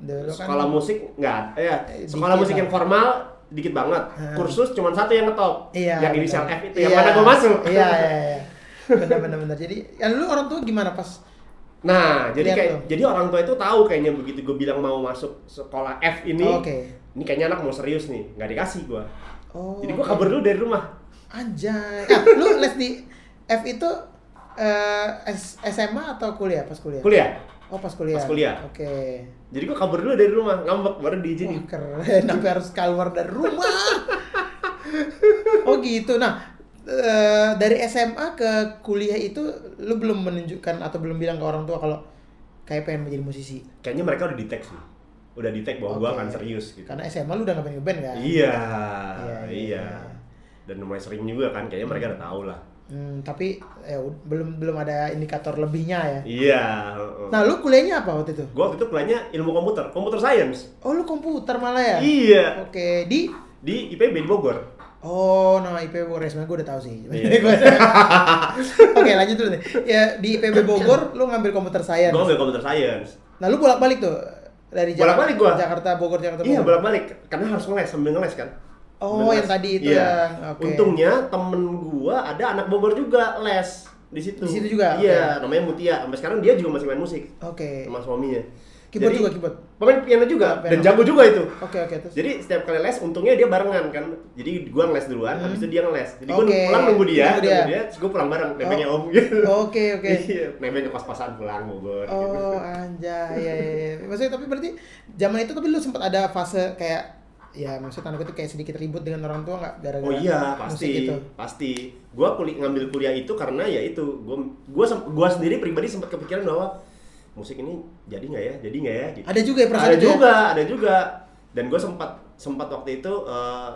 S2: dulu kan
S1: sekolah musik enggak ya.
S2: Eh,
S1: Sekolah musik yang formal dikit banget.
S2: Hmm.
S1: Kursus cuma satu yang ngetop.
S2: Iya.
S1: Yang inisial F itu yang
S2: Iya.
S1: mana gua masuk.
S2: Iya, iya, iya. Benar benar benar. Jadi, yang lu orang tua gimana pas
S1: Nah, jadi
S2: Lihat
S1: kayak
S2: tuh.
S1: jadi orang tua itu tahu kayaknya begitu gue bilang mau masuk sekolah F ini.
S2: Oh, Oke.
S1: Ini kayaknya anak mau serius nih, nggak dikasih gua.
S2: Oh.
S1: Jadi gua
S2: oke.
S1: kabur dulu dari rumah.
S2: Anjay. Ah, lu les di F itu eh, S- SMA atau kuliah? Pas kuliah?
S1: Kuliah.
S2: Oh, pas kuliah.
S1: Pas kuliah.
S2: Oke.
S1: Jadi gua kabur dulu dari rumah, ngambek baru
S2: Wah,
S1: diizinin.
S2: keren. Sampai harus keluar dari rumah. oh, gitu. Nah, eh, dari SMA ke kuliah itu lu belum menunjukkan atau belum bilang ke orang tua kalau kayak pengen menjadi musisi.
S1: Kayaknya mereka udah detect sih. Udah detect bahwa gua
S2: Oke.
S1: akan serius gitu.
S2: Karena SMA lu udah nggak pengen ngeband kan?
S1: Iya,
S2: Iya, iya,
S1: iya. Dan lumayan sering juga kan, kayaknya mereka udah tahu lah.
S2: Hmm, tapi ya, belum belum ada indikator lebihnya ya.
S1: Iya.
S2: Nah, lu kuliahnya apa waktu itu?
S1: Gua waktu itu kuliahnya ilmu komputer, komputer science.
S2: Oh, lu komputer malah ya?
S1: Iya.
S2: Oke, di
S1: Di IPB di Bogor.
S2: Oh, nama IPB Bogor Resma gue udah tahu sih.
S1: Iya.
S2: Gua- Oke, lanjut dulu nih. Ya di IPB Bogor lu ngambil komputer science.
S1: Gue ambil computer science.
S2: Nah, lu bolak-balik tuh dari Jak-
S1: Bolak-balik gua.
S2: Jakarta Bogor Jakarta
S1: Iya
S2: Bogor.
S1: bolak-balik karena harus ngeles sambil ngeles kan.
S2: Oh,
S1: Sambil
S2: yang
S1: ngeles.
S2: tadi itu
S1: Iya.
S2: yang- oke.
S1: Untungnya temen gua ada anak Bogor juga les di situ.
S2: Di situ juga,
S1: Iya, namanya Mutia. Sampai sekarang dia juga masih main musik
S2: Oke.
S1: sama suaminya.
S2: Keyboard
S1: Jadi,
S2: juga keyboard.
S1: Pemain piano juga
S2: Oh,
S1: dan
S2: piano.
S1: jago juga itu.
S2: Oke, oke terus.
S1: Jadi setiap kali les untungnya dia barengan kan. Jadi gua ngeles duluan,
S2: Hmm.
S1: habis itu dia ngeles. Jadi gua pulang nunggu dia,
S2: Nunggu dia.
S1: nunggu dia, terus gua pulang bareng, nebengnya
S2: Oh.
S1: om gitu.
S2: Oke, oke.
S1: Iya, nebeng ke kos-kosan pulang Bogor gitu.
S2: Oh, anjay. Ya, ya, ya. Maksudnya tapi berarti zaman itu tapi lu sempat ada fase kayak ya maksudnya tanda kutip kayak sedikit ribut dengan orang tua nggak gara-gara
S1: Oh iya, pasti.
S2: gitu?
S1: Pasti. Gua kuli ngambil kuliah itu karena ya itu, gua gua gua sendiri pribadi sempat kepikiran bahwa musik ini jadi nggak ya? Jadi nggak ya gitu.
S2: Ada juga ya perasaan
S1: Ada
S2: itu ya?
S1: juga, ada juga. Dan gue sempat sempat waktu itu eh,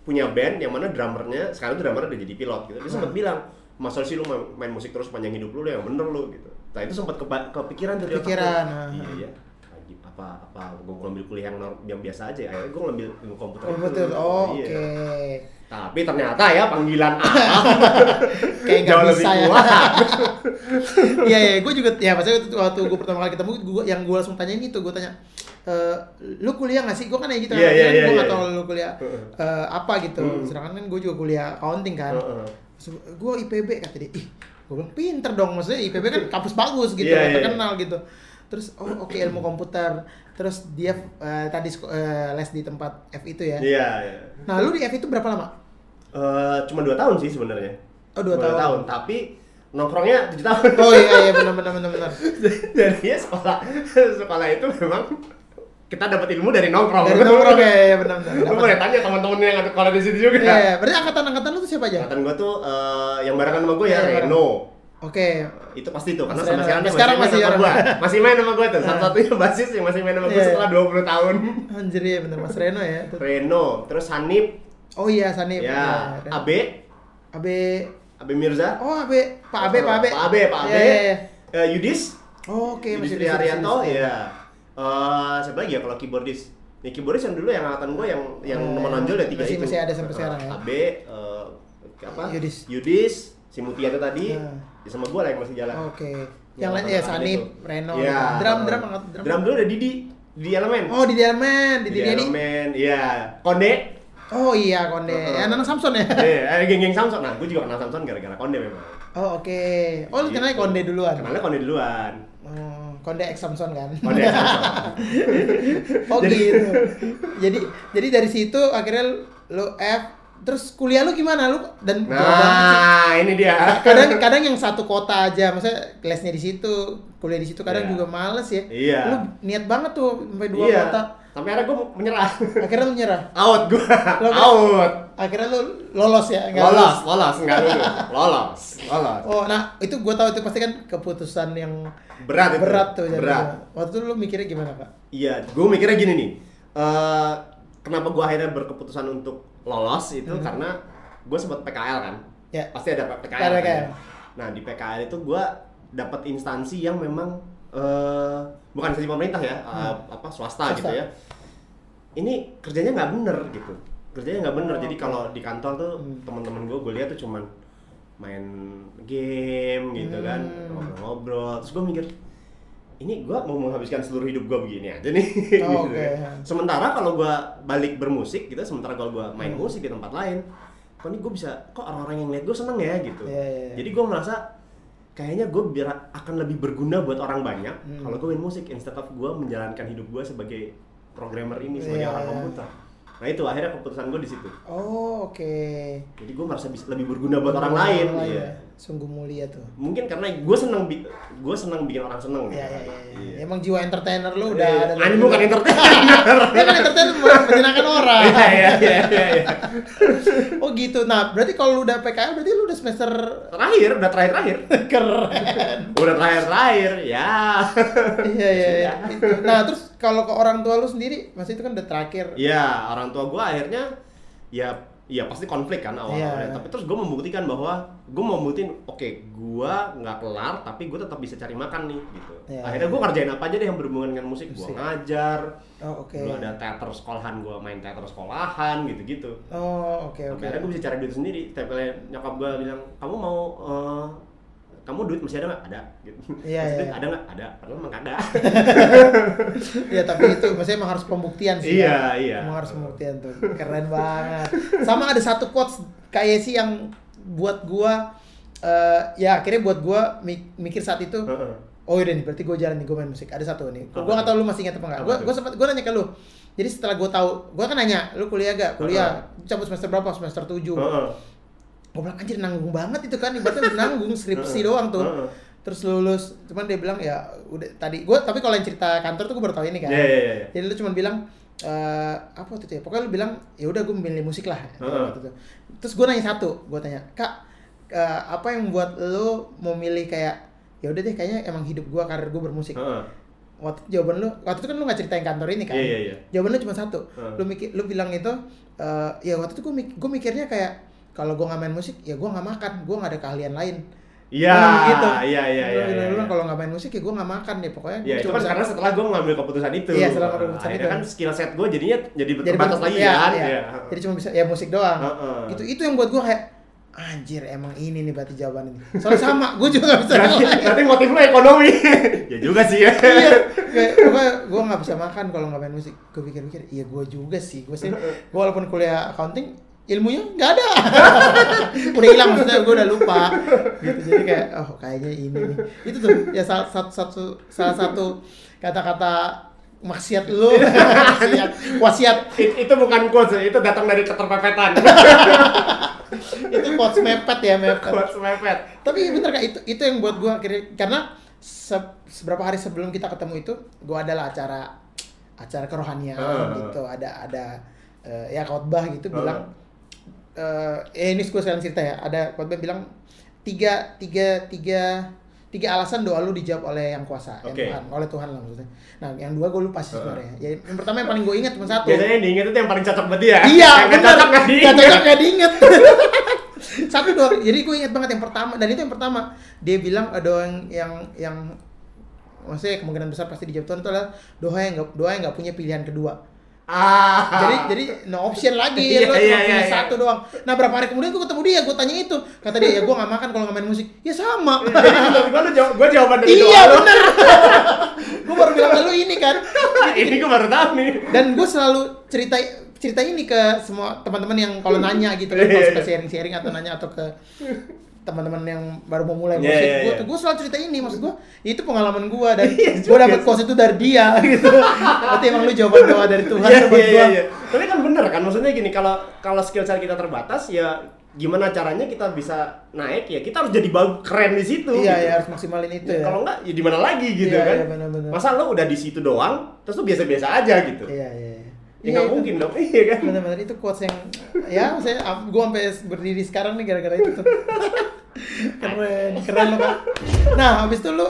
S1: punya band yang mana drummernya sekarang tuh drummernya udah jadi pilot gitu. Dia sempat
S2: Hmm.
S1: bilang, "Masa sih lu main, main musik terus panjang hidup lu, lu yang bener lu." gitu. Nah, itu sempat kepikiran tuh
S2: Kepikiran,
S1: gua.
S2: ah.
S1: Iya, iya. Apa apa gue ngambil kuliah yang, yang biasa aja. Akhirnya gue ngambil ilmu komputer.
S2: Oh,
S1: itu.
S2: betul. Oh,
S1: Iya. Tapi ternyata ya panggilan alam
S2: Kayak
S1: lebih
S2: bisa ya. Iya, iya, gue juga ya maksudnya waktu, waktu gue pertama kali ketemu gua yang gue langsung tanyain itu, gue tanya e, lu kuliah nggak sih? Gue kan kayak gitu
S1: Iya,
S2: kan,
S1: iya,
S2: kan
S1: iya,
S2: gue nggak
S1: iya.
S2: lu kuliah eh, apa gitu.
S1: Hmm.
S2: Sedangkan kan gue juga kuliah accounting kan.
S1: Heeh.
S2: gue IPB kata dia, ih gue bilang pinter dong, maksudnya IPB kan kampus bagus gitu,
S1: iya,
S2: terkenal gitu. Terus oh oke ilmu komputer, terus dia eh, tadi eh, les di tempat F itu ya.
S1: Iya, iya.
S2: Nah lu di F itu berapa lama?
S1: Eh, cuma dua tahun sih sebenarnya.
S2: Oh, dua
S1: Cuma
S2: tahun.
S1: tapi nongkrongnya tujuh tahun.
S2: Oh iya iya benar benar benar benar.
S1: Jadi ya sekolah sekolah itu memang kita dapat ilmu dari nongkrong.
S2: Dari nongkrong ya, ya benar benar.
S1: Lu boleh tanya teman-teman yang ada sekolah di situ juga.
S2: Iya, iya. berarti angkatan-angkatan lu tuh siapa aja?
S1: Angkatan gua tuh eh, yang barengan sama gua ya
S2: Iya, yang
S1: Reno.
S2: Oke.
S1: Itu pasti tuh karena sampai
S2: Reno.
S1: sekarang dia
S2: Sekarang
S1: masih,
S2: masih
S1: sama gua. Masih main sama gua tuh.
S2: Nah.
S1: Satu-satunya basis yang masih main sama gua
S2: Iya.
S1: setelah 20 tahun.
S2: Anjir ya benar Mas Reno ya.
S1: Reno, terus Hanif,
S2: Oh iya Sanip.
S1: ya,
S2: Reno.
S1: Abe,
S2: Abe.
S1: Abe Mirza.
S2: Oh Abe, Pak Abe, Pak Abe.
S1: Pak Abe, Pak Abe.
S2: Iya, iya, iya.
S1: Eh, Yudis,
S2: Oh, Oke,
S1: Yudis
S2: masih
S1: Tri
S2: di
S1: Haryanto,
S2: di situ.
S1: ya. Eh, siapa lagi ya kalau keyboardis? Nih keyboardis yang dulu yang angkatan gue yang yang
S2: Eh,
S1: menonjol ya tiga
S2: masih-
S1: itu.
S2: masih ada sampai
S1: Eh,
S2: sekarang ya?
S1: Abe, eh, apa?
S2: Yudis.
S1: Yudis, si Mutia itu tadi,
S2: Nah.
S1: ya sama gue lah yang masih jalan.
S2: Oke. Yang lain ya Sanip, Reno.
S1: Iya.
S2: Drum, drum, drum.
S1: Drum dulu ada Didi, Didi Elemen.
S2: Oh di Delman, di
S1: Didi
S2: Didi.
S1: Elemen, iya. Konde,
S2: Oh iya Konde.
S1: Heeh.
S2: Ya, Nanang Samson ya.
S1: eh, eh, geng-geng Samson. Nah, gue juga kenal Samson gara-gara Konde memang.
S2: Oh oke. Oh lu kenalnya
S1: Gitu.
S2: Konde duluan.
S1: Kenalnya Konde duluan.
S2: Oh, Konde X Samson kan.
S1: Konde Samson.
S2: oh
S1: Jadi-
S2: gitu. Jadi jadi dari situ akhirnya lu F terus kuliah lu gimana lu dan.
S1: Nah, ini dia.
S2: kadang kadang yang satu kota aja maksudnya lesnya di situ kuliah di situ kadang
S1: Iya.
S2: juga males ya
S1: Iya.
S2: lu niat banget tuh sampai dua
S1: iya.
S2: kota
S1: Sampai akhirnya gue menyerah.
S2: akhirnya lu menyerah
S1: Out gue. Out.
S2: akhirnya lu lolos ya nggak
S1: Lolos,
S2: lulus.
S1: lolos, enggak lulus. Lolos, lolos.
S2: oh nah itu gue tahu itu pasti kan keputusan yang
S1: Berat itu.
S2: berat tuh jadinya.
S1: Berat.
S2: waktu itu lu mikirnya gimana kak
S1: Iya, gue mikirnya gini nih. Eh, kenapa gue akhirnya berkeputusan untuk lolos itu
S2: Hmm.
S1: karena gue sempat PKL kan.
S2: Ya.
S1: Pasti ada PKL.
S2: Ada
S1: kan?
S2: PKL.
S1: Nah di PKL itu gue dapat instansi yang memang eh bukan instansi pemerintah ya, eh, apa swasta.
S2: Swasta.
S1: gitu ya. Ini kerjanya nggak bener gitu. Kerjanya nggak bener.
S2: Oh,
S1: Jadi
S2: oke.
S1: kalau di kantor tuh
S2: Hmm.
S1: teman-teman gue gue lihat tuh cuman main game gitu kan,
S2: Hmm.
S1: ngobrol-ngobrol. Terus gue mikir ini gua mau menghabiskan seluruh hidup gua begini aja nih.
S2: Oh,
S1: gitu
S2: oke.
S1: ya. Sementara kalau gua balik bermusik gitu, sementara kalau gua main
S2: Hmm.
S1: musik di tempat lain, kok ini gua bisa, kok orang-orang yang lihat gua seneng ya gitu.
S2: Iya, iya, iya.
S1: Jadi gua merasa kayaknya gua biar akan lebih berguna buat orang banyak
S2: Hmm.
S1: kalau gua main musik instead of gua menjalankan hidup gua sebagai programmer ini sebagai
S2: Iya,
S1: orang
S2: iya.
S1: komputer. Nah itu akhirnya keputusan gua di situ.
S2: oh oke
S1: Jadi gua merasa bisa lebih berguna buat orang lain. Iya.
S2: ya. Sungguh mulia tuh
S1: Mungkin karena gua seneng, bi- gua seneng bikin orang seneng. Gitu.
S2: iya, iya.
S1: Iya.
S2: Emang jiwa entertainer lu udah
S1: Iya.
S2: ada.
S1: Anjing bukan entertainer.
S2: Dia kan entertainer menyenangkan orang.
S1: Iya iya iya iya. iya.
S2: Oh gitu. Nah, berarti kalau lu udah PKL berarti lu udah semester
S1: Terakhir, udah terakhir terakhir.
S2: keren.
S1: Udah terakhir terakhir, ya.
S2: Iya iya. Itu. Nah, terus kalau ke orang tua lu sendiri, masih itu kan udah terakhir.
S1: Iya, orang tua gua akhirnya ya Iya pasti konflik kan awal-awalnya.
S2: Iya.
S1: Tapi terus gue membuktikan bahwa gue mau membuktiin, oke, gue nggak kelar, tapi gue tetap bisa cari makan nih, gitu.
S2: Iya.
S1: Akhirnya gue ngerjain apa aja deh yang berhubungan dengan musik. Gue ngajar,
S2: Oh, oke.
S1: gue ada teater sekolahan, gue main teater sekolahan, gitu-gitu.
S2: Oh, oke oke.
S1: Akhirnya gue bisa cari duit sendiri. Kali nyokap gue bilang, kamu mau, eh, kamu duit masih ada nggak? Ada. Gitu.
S2: Iya, iya.
S1: duit Ada nggak? Ada. Padahal emang kagak.
S2: Iya, tapi itu maksudnya emang harus pembuktian sih.
S1: Iya,
S2: ya.
S1: iya.
S2: Emang harus pembuktian tuh. Keren banget. Sama ada satu quotes kayak sih yang buat gua eh, ya akhirnya buat gua mi- mikir saat itu
S1: Heeh.
S2: Oh udah nih, berarti gue jalan nih, gue main musik. Ada satu nih.
S1: Apa
S2: Gue gak
S1: tuh?
S2: tau lu masih ingat apa enggak. Gue
S1: tuh?
S2: gue sempat gue nanya ke lu. Jadi setelah gue tahu, gue kan nanya, lu kuliah gak? Kuliah. Cabut semester berapa? Semester 7.
S1: Heeh.
S2: Gue bilang anjir nanggung banget itu kan, ibaratnya nanggung skripsi doang tuh. Terus lulus, cuman dia bilang ya udah tadi gue tapi kalau yang cerita kantor tuh gue baru tahu ini kan.
S1: Iya, iya, iya.
S2: Jadi lu cuma bilang eh apa waktu itu ya? Pokoknya lu bilang ya udah gue memilih musik lah. Terus gue nanya satu, gue tanya kak eh, apa yang membuat lu mau milih kayak ya udah deh kayaknya emang hidup gue karir gue bermusik. Waktu jawaban lu waktu itu kan lu nggak ceritain kantor ini kan?
S1: Iya, iya, iya.
S2: Jawaban lu cuma satu. Lu mikir lu bilang itu eh, ya waktu itu gue mik- gue mikirnya kayak kalau gue nggak main musik ya gue nggak makan, gue nggak ada keahlian lain.
S1: Iya,
S2: gitu.
S1: iya, iya, iya. iya,
S2: lu bilang
S1: iya.
S2: kalau nggak main musik ya gue nggak makan deh pokoknya.
S1: Ya
S2: gua
S1: itu kan karena setelah gue ngambil keputusan itu.
S2: Iya, setelah keputusan
S1: Akhirnya
S2: itu.
S1: kan skill set gue jadinya jadi terbatas lagi
S2: iya,
S1: kan.
S2: iya.
S1: Iya.
S2: Jadi cuma bisa ya musik doang. Gitu itu yang buat gue kayak anjir emang ini nih berarti jawaban ini. Soalnya sama, gue juga gak bisa
S1: Berarti, motif lo ekonomi. ya juga sih ya.
S2: iya, kayak gue gak bisa makan kalau nggak main musik. Gue pikir-pikir, iya gue juga sih. Gue sih, gue walaupun kuliah accounting, ilmunya nggak ada. udah hilang maksudnya, gue udah lupa. Gitu jadi kayak, oh kayaknya ini nih. Itu tuh ya salah satu, satu salah satu kata-kata maksiat lu, maksiat, wasiat
S1: It- itu bukan quotes, itu datang dari keterpepetan.
S2: itu quotes mepet ya mepet.
S1: quotes mepet.
S2: Tapi bener kak itu itu yang buat gua akhirnya karena se- seberapa hari sebelum kita ketemu itu gua adalah acara acara kerohanian
S1: Ah.
S2: gitu ada ada eh, ya khotbah gitu
S1: Ah.
S2: bilang eh eh, ini gue sekalian cerita ya ada khotbah bilang tiga tiga tiga tiga alasan doa lu dijawab oleh yang kuasa yang
S1: Oke.
S2: Tuhan oleh Tuhan lah maksudnya nah yang dua gue lupa sih sebenarnya ya, yang pertama yang paling gue ingat cuma satu
S1: Biasanya yang diinget itu yang paling cocok buat dia.
S2: Iya,
S1: yang
S2: bener.
S1: cocok nggak diinget.
S2: Nggak cocok nggak diinget. Satu doang. Jadi gue ingat banget yang pertama dan itu yang pertama. Dia bilang ada doa yang yang yang maksudnya kemungkinan besar pasti dijawab Tuhan itu adalah doa yang nggak doa yang nggak punya pilihan kedua.
S1: Ah.
S2: Jadi jadi no option lagi
S1: Iya,
S2: lo cuma
S1: iya,
S2: punya
S1: iya, iya.
S2: satu doang. Nah berapa hari kemudian gue ketemu dia, gue tanya itu, kata dia ya gue nggak makan kalau nggak main musik. Ya sama.
S1: Jadi menurut gua lu jawab, gua jawaban dari
S2: iya bener. gue baru bilang ke lu ini kan.
S1: Ini gua baru tahu nih.
S2: dan gue selalu cerita cerita ini ke semua teman-teman yang kalau nanya gitu kan
S1: Iya,
S2: kalau
S1: iya,
S2: suka
S1: iya.
S2: sharing-sharing atau nanya atau ke teman-teman yang baru mau mulai
S1: Iya,
S2: musik
S1: iya,
S2: gue tuh gue selalu cerita ini maksud gue itu pengalaman gue dan
S1: Iya
S2: gue dapet quotes itu dari dia gitu berarti emang lu jawaban doa dari Tuhan
S1: Iya,
S2: buat
S1: iya,
S2: gue
S1: iya, iya. Tapi kan bener kan, maksudnya gini, kalau kalau skill set kita terbatas, ya gimana caranya kita bisa naik ya kita harus jadi bagus keren di situ.
S2: iya
S1: gitu.
S2: ya harus maksimalin itu
S1: Ya,
S2: ya
S1: Kalau enggak, ya di mana lagi gitu
S2: Iya,
S1: kan?
S2: iya, benar-benar.
S1: Masa lo udah di situ doang, terus lu biasa-biasa aja gitu?
S2: iya iya
S1: Ya nggak
S2: itu.
S1: mungkin dong, iya kan?
S2: benar-benar itu quotes yang ya saya gue sampai berdiri sekarang nih gara-gara itu tuh keren keren lo kak nah habis itu lu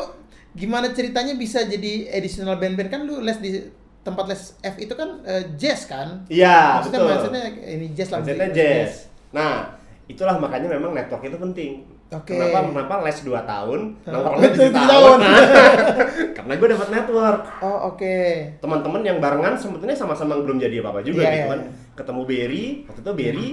S2: gimana ceritanya bisa jadi additional band-band kan lu les di tempat les F itu kan eh, jazz kan
S1: Iya,
S2: maksudnya
S1: betul.
S2: maksudnya ini jazz lah
S1: Mindsetnya
S2: musik-
S1: jazz. Nah, itulah makanya memang network itu penting.
S2: Oke.
S1: Kenapa kenapa les 2 tahun,
S2: Ah,
S1: nongkrongnya
S2: betul,
S1: 7
S2: tujuh
S1: tahun.
S2: tahun.
S1: Nah, karena gue dapat network.
S2: oh oke
S1: Teman-teman yang barengan sebetulnya sama-sama belum jadi apa-apa juga
S2: Iya,
S1: gitu
S2: iya,
S1: kan.
S2: iya.
S1: Ketemu Berry, waktu itu Berry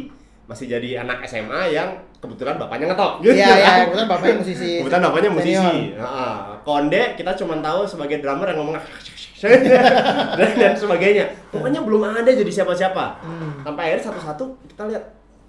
S1: masih jadi anak SMA yang kebetulan bapaknya ngetok gitu
S2: iya iya kebetulan bapaknya musisi
S1: Kebetulan bapaknya musisi. Heeh. Konde kita cuma tahu sebagai drummer yang ngomong dan, dan sebagainya. Pokoknya belum ada jadi siapa-siapa.
S2: Hmm.
S1: Sampai akhirnya satu-satu kita lihat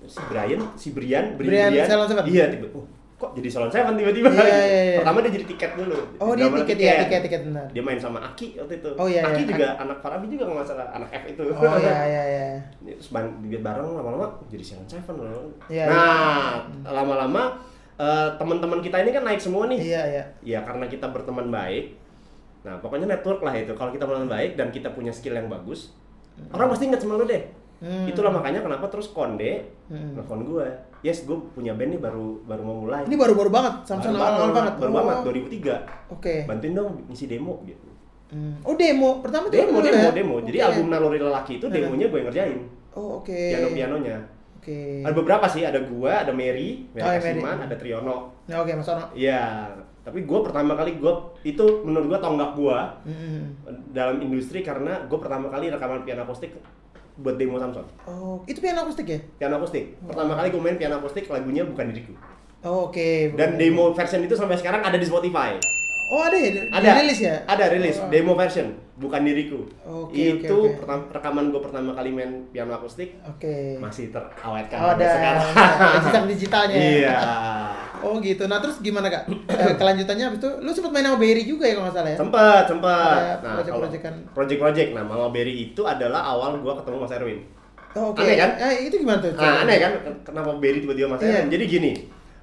S1: si Brian, si Brian,
S2: Brian Salon Seven?
S1: Iya, tiba. Oh, kok jadi Salon Seven tiba-tiba?
S2: Iya, iya, iya.
S1: Pertama dia jadi tiket dulu.
S2: oh dia tiket ya tiket tiket benar
S1: Dia main sama Aki waktu itu.
S2: Oh, iya,
S1: Aki
S2: iya.
S1: juga anak Farabi juga nggak masalah anak F itu.
S2: oh iya iya iya
S1: Terus duit bareng lama-lama jadi Salon Seven loh.
S2: Iya,
S1: nah, lama-lama eh, teman-teman kita ini kan naik semua nih.
S2: iya iya
S1: Ya karena kita berteman baik. Nah, pokoknya network lah itu. Kalau kita berteman baik dan kita punya skill yang bagus, orang pasti ingat sama lu deh.
S2: Hmm.
S1: Itulah makanya kenapa terus Konde
S2: Hmm.
S1: nelfon gue. Yes, gue punya band nih baru baru mau mulai.
S2: ini baru-baru banget Samson
S1: Baru
S2: awal-awal banget
S1: Baru
S2: Oh,
S1: banget 2003.
S2: oke
S1: Bantuin dong ngisi demo gitu.
S2: Hmm. Oh demo pertama
S1: Demo,
S2: dulu
S1: demo,
S2: ya?
S1: demo. Jadi
S2: Oke.
S1: album Naluri Lelaki itu demonya gue yang ngerjain.
S2: Oh oke.
S1: Piano-pianonya.
S2: Oke.
S1: Ada beberapa sih, ada gua, ada Mary, Mary
S2: Oh, ya, Mary.
S1: Kasiman, ada Triono.
S2: Nah, oke Mas Ono.
S1: Iya, tapi gua pertama kali gua itu menurut gua tonggak gua
S2: Hmm.
S1: dalam industri karena gua pertama kali rekaman piano akustik buat demo Samson.
S2: Oh, itu piano akustik ya?
S1: Piano akustik. Pertama kali gua main piano akustik lagunya bukan diriku.
S2: Oh, oke.
S1: Dan
S2: bukan.
S1: demo version itu sampai sekarang ada di Spotify.
S2: Oh, ada ya?
S1: Ada.
S2: Rilis ya?
S1: Ada rilis
S2: Oh.
S1: demo version, bukan diriku.
S2: Oke, oke,
S1: itu
S2: oke.
S1: pertam- rekaman gue pertama kali main piano akustik
S2: Oke.
S1: masih terawetkan
S2: Oh,
S1: sampai
S2: ada
S1: sekarang.
S2: ada digital digitalnya. ya?
S1: Iya.
S2: Oh gitu. Nah terus gimana kak? Eh, kelanjutannya abis itu lu sempat main sama Berry juga ya kalau nggak salah ya?
S1: Sempet, sempet.
S2: Ada
S1: Nah, kalau
S2: project-projectan.
S1: project-project. Nah, Mama Berry itu adalah awal gua ketemu Mas Erwin.
S2: Oh, Oke.
S1: Aneh kan?
S2: Eh, itu gimana tuh?
S1: Nah, aneh kan kenapa Berry tiba-tiba Mas
S2: Iya.
S1: Erwin? Jadi gini,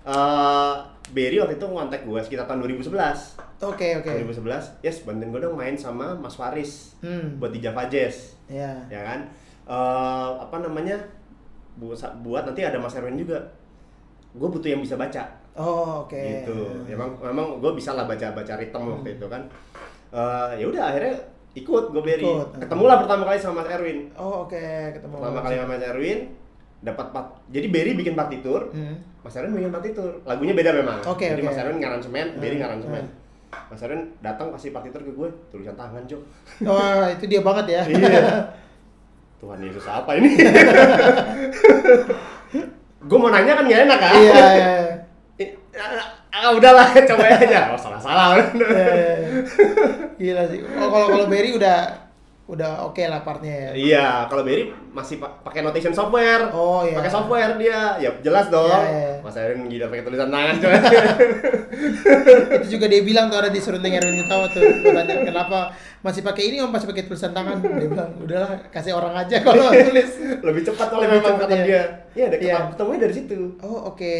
S1: eh Berry waktu itu ngontak gua sekitar tahun 2011.
S2: Oke oke.
S1: 2011, yes, bantuin gue dong main sama Mas Faris
S2: Hmm.
S1: buat di Java Jazz.
S2: Ya.
S1: ya kan Eh, apa namanya buat buat nanti ada Mas Erwin juga gue butuh yang bisa baca
S2: Oh oke.
S1: gitu memang memang gue bisa lah baca baca ritme waktu itu kan Eh, ya udah akhirnya ikut gue beri
S2: Ikut.
S1: ketemulah pertama kali sama Mas Erwin
S2: Oh oke ketemu.
S1: pertama kali sama Mas Erwin dapat part jadi Berry bikin partitur
S2: Hmm.
S1: Mas Erwin bikin partitur lagunya beda memang
S2: Oke,
S1: jadi
S2: oke.
S1: Mas Erwin ngaransemen Berry
S2: Hmm,
S1: ngaransemen
S2: hmm.
S1: Mas Erwin datang kasih partitur ke gue tulisan tangan cok
S2: Wah itu dia banget ya.
S1: Iya. Tuhan Yesus apa ini? gue mau nanya kan gak enak kan?
S2: Iya. iya.
S1: Eh, Ah, udahlah, coba aja. Oh, salah-salah.
S2: Eh, Gila sih. Oh kalau kalau Berry udah udah oke lah partnya ya.
S1: iya, kalau Berry masih pa- pakai notation software.
S2: Oh, iya.
S1: Pakai software dia. Ya jelas dong.
S2: Iya, iya.
S1: Mas Erin gila pakai tulisan tangan coba.
S2: itu juga dia bilang tuh ada di serundeng Erwin Gutawa tuh tanya kenapa masih pakai ini om masih pakai tulisan tangan dia bilang udahlah kasih orang aja kalau tulis
S1: Lebih cepat
S2: Lebih
S1: memang
S2: cepat,
S1: kata dia. Iya, ada
S2: Iya.
S1: ketemunya dari situ.
S2: oh oke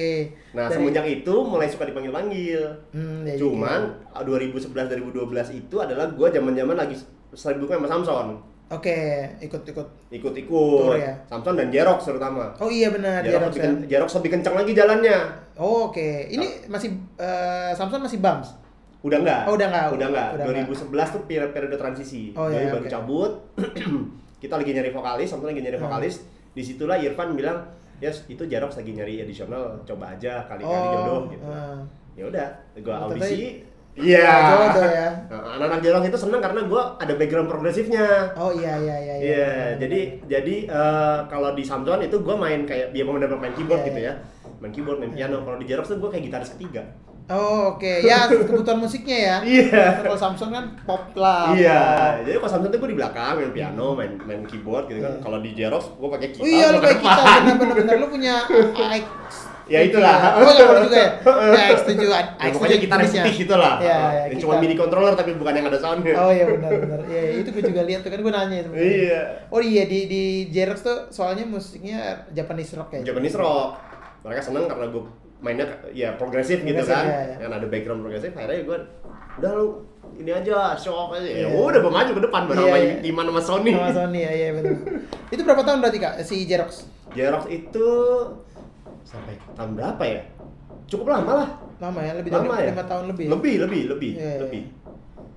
S1: Nah,
S2: Dari-
S1: semenjak itu mulai suka dipanggil-panggil.
S2: hmm, ya,
S1: Cuman 2011 2012 itu adalah gua zaman-zaman lagi sibuknya sama Samson.
S2: oke ikut
S1: Ikut-ikut.
S2: Tour ya?
S1: Samson dan Jerox terutama.
S2: oh iya benar
S1: Jerox,
S2: Jerox
S1: lebih,
S2: ya.
S1: ken- Jerox lebih kencang lagi jalannya.
S2: oh oke ini masih eh, Samson masih bums
S1: Udah enggak?
S2: Oh, udah enggak.
S1: Udah enggak.
S2: Udah
S1: 2011 tuh periode, periode transisi.
S2: Oh,
S1: Jadi
S2: iya,
S1: baru
S2: oke.
S1: cabut. kita lagi nyari vokalis, Samson lagi nyari
S2: Hmm.
S1: vokalis. Di situlah Irfan bilang, "Yes, itu Jerox lagi nyari additional, coba aja kali-kali
S2: oh
S1: jodoh gitu."
S2: eh.
S1: Ya udah, gua
S2: Oh,
S1: audisi.
S2: tapi-
S1: Iya.
S2: ya.
S1: Nah, Anak-anak Jerox itu seneng karena gua ada background progresifnya.
S2: oh iya iya iya
S1: Iya, jadi jadi eh, kalau di Samson itu gua main kayak dia mau main keyboard
S2: Iya,
S1: gitu
S2: iya.
S1: ya. Main keyboard, main piano. Kalau di Jerox tuh gua kayak gitaris ketiga.
S2: oh oke ya kebutuhan musiknya ya
S1: Iya.
S2: kalau Samson kan pop lah
S1: Iya, jadi kalau Samsung tuh gue di belakang main piano, main main keyboard gitu kan.
S2: Iya.
S1: Kalau di Xerox gue pakai
S2: Oh
S1: gitar.
S2: iya lu
S1: gua ke
S2: kayak kita
S1: depan.
S2: benar lu punya
S1: Ya itulah.
S2: Oh enggak juga ya. Ya X7
S1: Ya,
S2: AX7
S1: pokoknya gitar putih gitu lah.
S2: Iya, iya,
S1: yang cuma midi controller tapi bukan yang ada soundnya.
S2: Oh iya benar benar. Iya iya, itu gue juga lihat tuh kan gue nanya itu.
S1: Iya.
S2: Oh iya di di Xerox tuh soalnya musiknya Japanese rock ya.
S1: Japanese rock. Mereka seneng karena gue mainnya ya progresif gitu kan.
S2: iya, iya.
S1: Yang ada background progresif akhirnya gue udah lu ini aja show aja. Ya
S2: Iya.
S1: udah gue maju ke depan bareng
S2: Iya,
S1: sama. Iman sama Sony.
S2: Sama Sony ya iya benar. itu berapa tahun berarti Kak si Xerox?
S1: Xerox itu sampai tahun berapa ya? Cukup lama lah.
S2: Lama ya, lebih dari
S1: lama ya?
S2: 5 tahun lebih.
S1: Lebih, lebih, lebih,
S2: Iya, iya.
S1: lebih.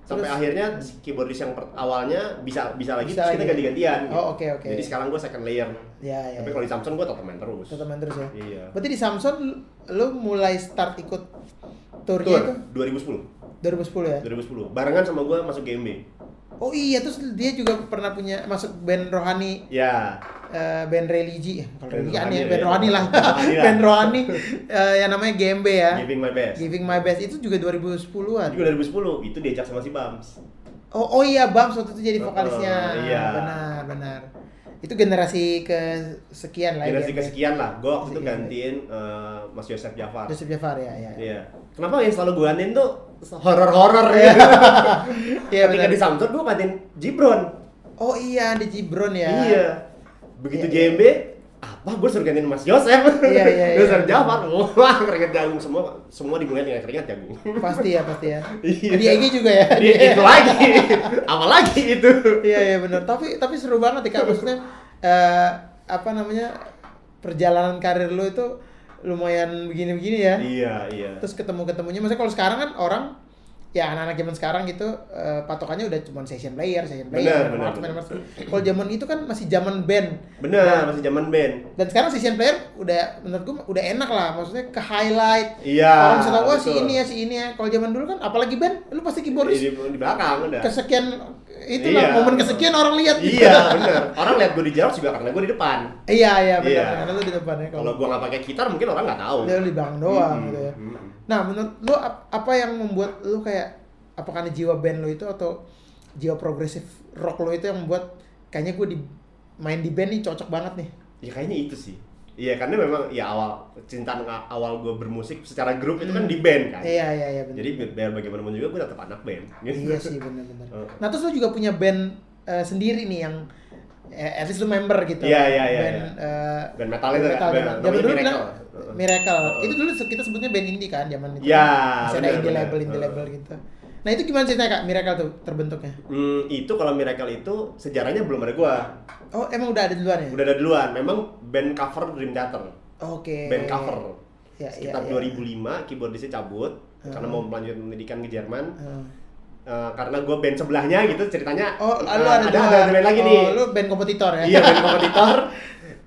S1: Sampai
S2: Terus-
S1: akhirnya keyboardis yang awalnya bisa bisa lagi
S2: Bisa
S1: terus kita ganti-gantian. gitu.
S2: Oh, oke, oke.
S1: Jadi sekarang gue second layer.
S2: Ya ya.
S1: Tapi
S2: ya.
S1: kalau di Samsung gue tetap main terus.
S2: Tetap main terus ya.
S1: Iya.
S2: Berarti di Samsung lu- lu mulai start ikut tournya
S1: Tour
S2: itu
S1: 2010.
S2: 2010 ya?
S1: 2010. Barengan sama gue masuk GMB.
S2: Oh iya, terus dia juga pernah punya masuk band rohani
S1: Ya.
S2: eh, band religi, kalau
S1: Band
S2: religi
S1: rohani
S2: aneh,
S1: ya,
S2: band
S1: ya.
S2: rohani lah,
S1: Rohani lah.
S2: band rohani eh, yang namanya GMB ya,
S1: Giving my best.
S2: Giving My Best itu juga 2010-an.
S1: Juga 2010. Itu diajak sama si Bams.
S2: Oh, oh iya, Bams waktu itu jadi
S1: Oh,
S2: vokalisnya.
S1: iya.
S2: Benar, benar. Itu generasi kesekian lah
S1: Generasi
S2: GMB.
S1: kesekian lah. Gue waktu itu gantiin eh, Mas Yosef Jafar.
S2: Joseph Jafar ya, ya.
S1: Iya. Kenapa yang selalu gue gantiin tuh horor-horor
S2: Iya.
S1: ya?
S2: Iya,
S1: Ketika di Samsung gue gantiin Gibron.
S2: Oh iya, di Gibron ya.
S1: Iya. Begitu
S2: Iya, iya.
S1: JMB, apa gue suruh gantiin Mas Yosef?
S2: Iya, iya, iya.
S1: Yosef Jafar, wah keringet jagung semua, semua dimulai dengan keringet jagung.
S2: Pasti ya, pasti ya.
S1: Iya.
S2: Di IG juga ya.
S1: Di, itu lagi, apa lagi itu?
S2: Iya iya benar. Tapi tapi seru banget ya kak. Maksudnya eh, apa namanya perjalanan karir lu itu lumayan begini-begini ya.
S1: Iya, iya.
S2: Terus ketemu ketemunya. Maksudnya kalau sekarang kan orang ya anak-anak zaman sekarang gitu eh, patokannya udah cuma session player, session player,
S1: Benar, benar, benar.
S2: Kalau zaman itu kan masih zaman band.
S1: Bener, masih zaman band.
S2: Dan sekarang session player udah menurut gua udah enak lah, maksudnya ke highlight.
S1: Iya,
S2: Orang bisa tahu wah si ini ya si ini ya. Kalau zaman dulu kan apalagi band, lu pasti keyboardis
S1: Di, di belakang udah.
S2: kesekian itulah
S1: Iya.
S2: momen kesekian orang lihat gitu.
S1: Iya, bener. Orang lihat gue di jauh juga karena gue di depan.
S2: Iya iya benar.
S1: Iya.
S2: Karena lu di depan ya.
S1: Kalau gue nggak pakai gitar mungkin orang nggak tahu.
S2: dia di belakang doang
S1: Mm-mm,
S2: gitu ya.
S1: mm-mm.
S2: Nah, menurut lu ap- apa yang membuat lu kayak apa karena jiwa band lu itu atau jiwa progresif rock lu itu yang membuat kayaknya gue di main di band nih cocok banget nih.
S1: Ya kayaknya itu sih. Iya karena memang ya awal cinta awal gue bermusik secara grup itu kan di band kan.
S2: Iya iya iya benar.
S1: Jadi bi- biar bagaimanapun juga gue tetap anak band. gitu.
S2: iya sih benar-benar. Nah, terus lu juga punya band eh, sendiri nih yang eh, at least lu member gitu.
S1: Iya, iya, iya,
S2: Band
S1: iya.
S2: eh,
S1: Band metal itu ya?
S2: metal,
S1: Band- namanya
S2: Zaman dulu
S1: Miracle.
S2: bilang. Miracle.
S1: Heeh.
S2: Itu dulu kita sebutnya band indie kan zaman itu.
S1: Iya,
S2: Masih ada indie label, indie
S1: Heeh.
S2: label gitu. Nah, itu gimana ceritanya Kak Miracle tuh terbentuknya?
S1: Hmm, itu kalau Miracle itu sejarahnya belum ada gua.
S2: Oh, emang udah ada duluan ya?
S1: Udah ada duluan. Memang band cover Dream Theater.
S2: Oke.
S1: Band cover.
S2: Ya, ya,
S1: Sekitar
S2: ya.
S1: 2005 keyboardisnya cabut karena
S2: Hmm.
S1: mau melanjutkan pendidikan ke Jerman.
S2: Hmm.
S1: Eh, karena gue band sebelahnya gitu ceritanya.
S2: Oh,
S1: eh,
S2: lu ada,
S1: ada,
S2: dua.
S1: ada band lagi
S2: oh,
S1: nih.
S2: Lu band kompetitor ya?
S1: Iya band kompetitor.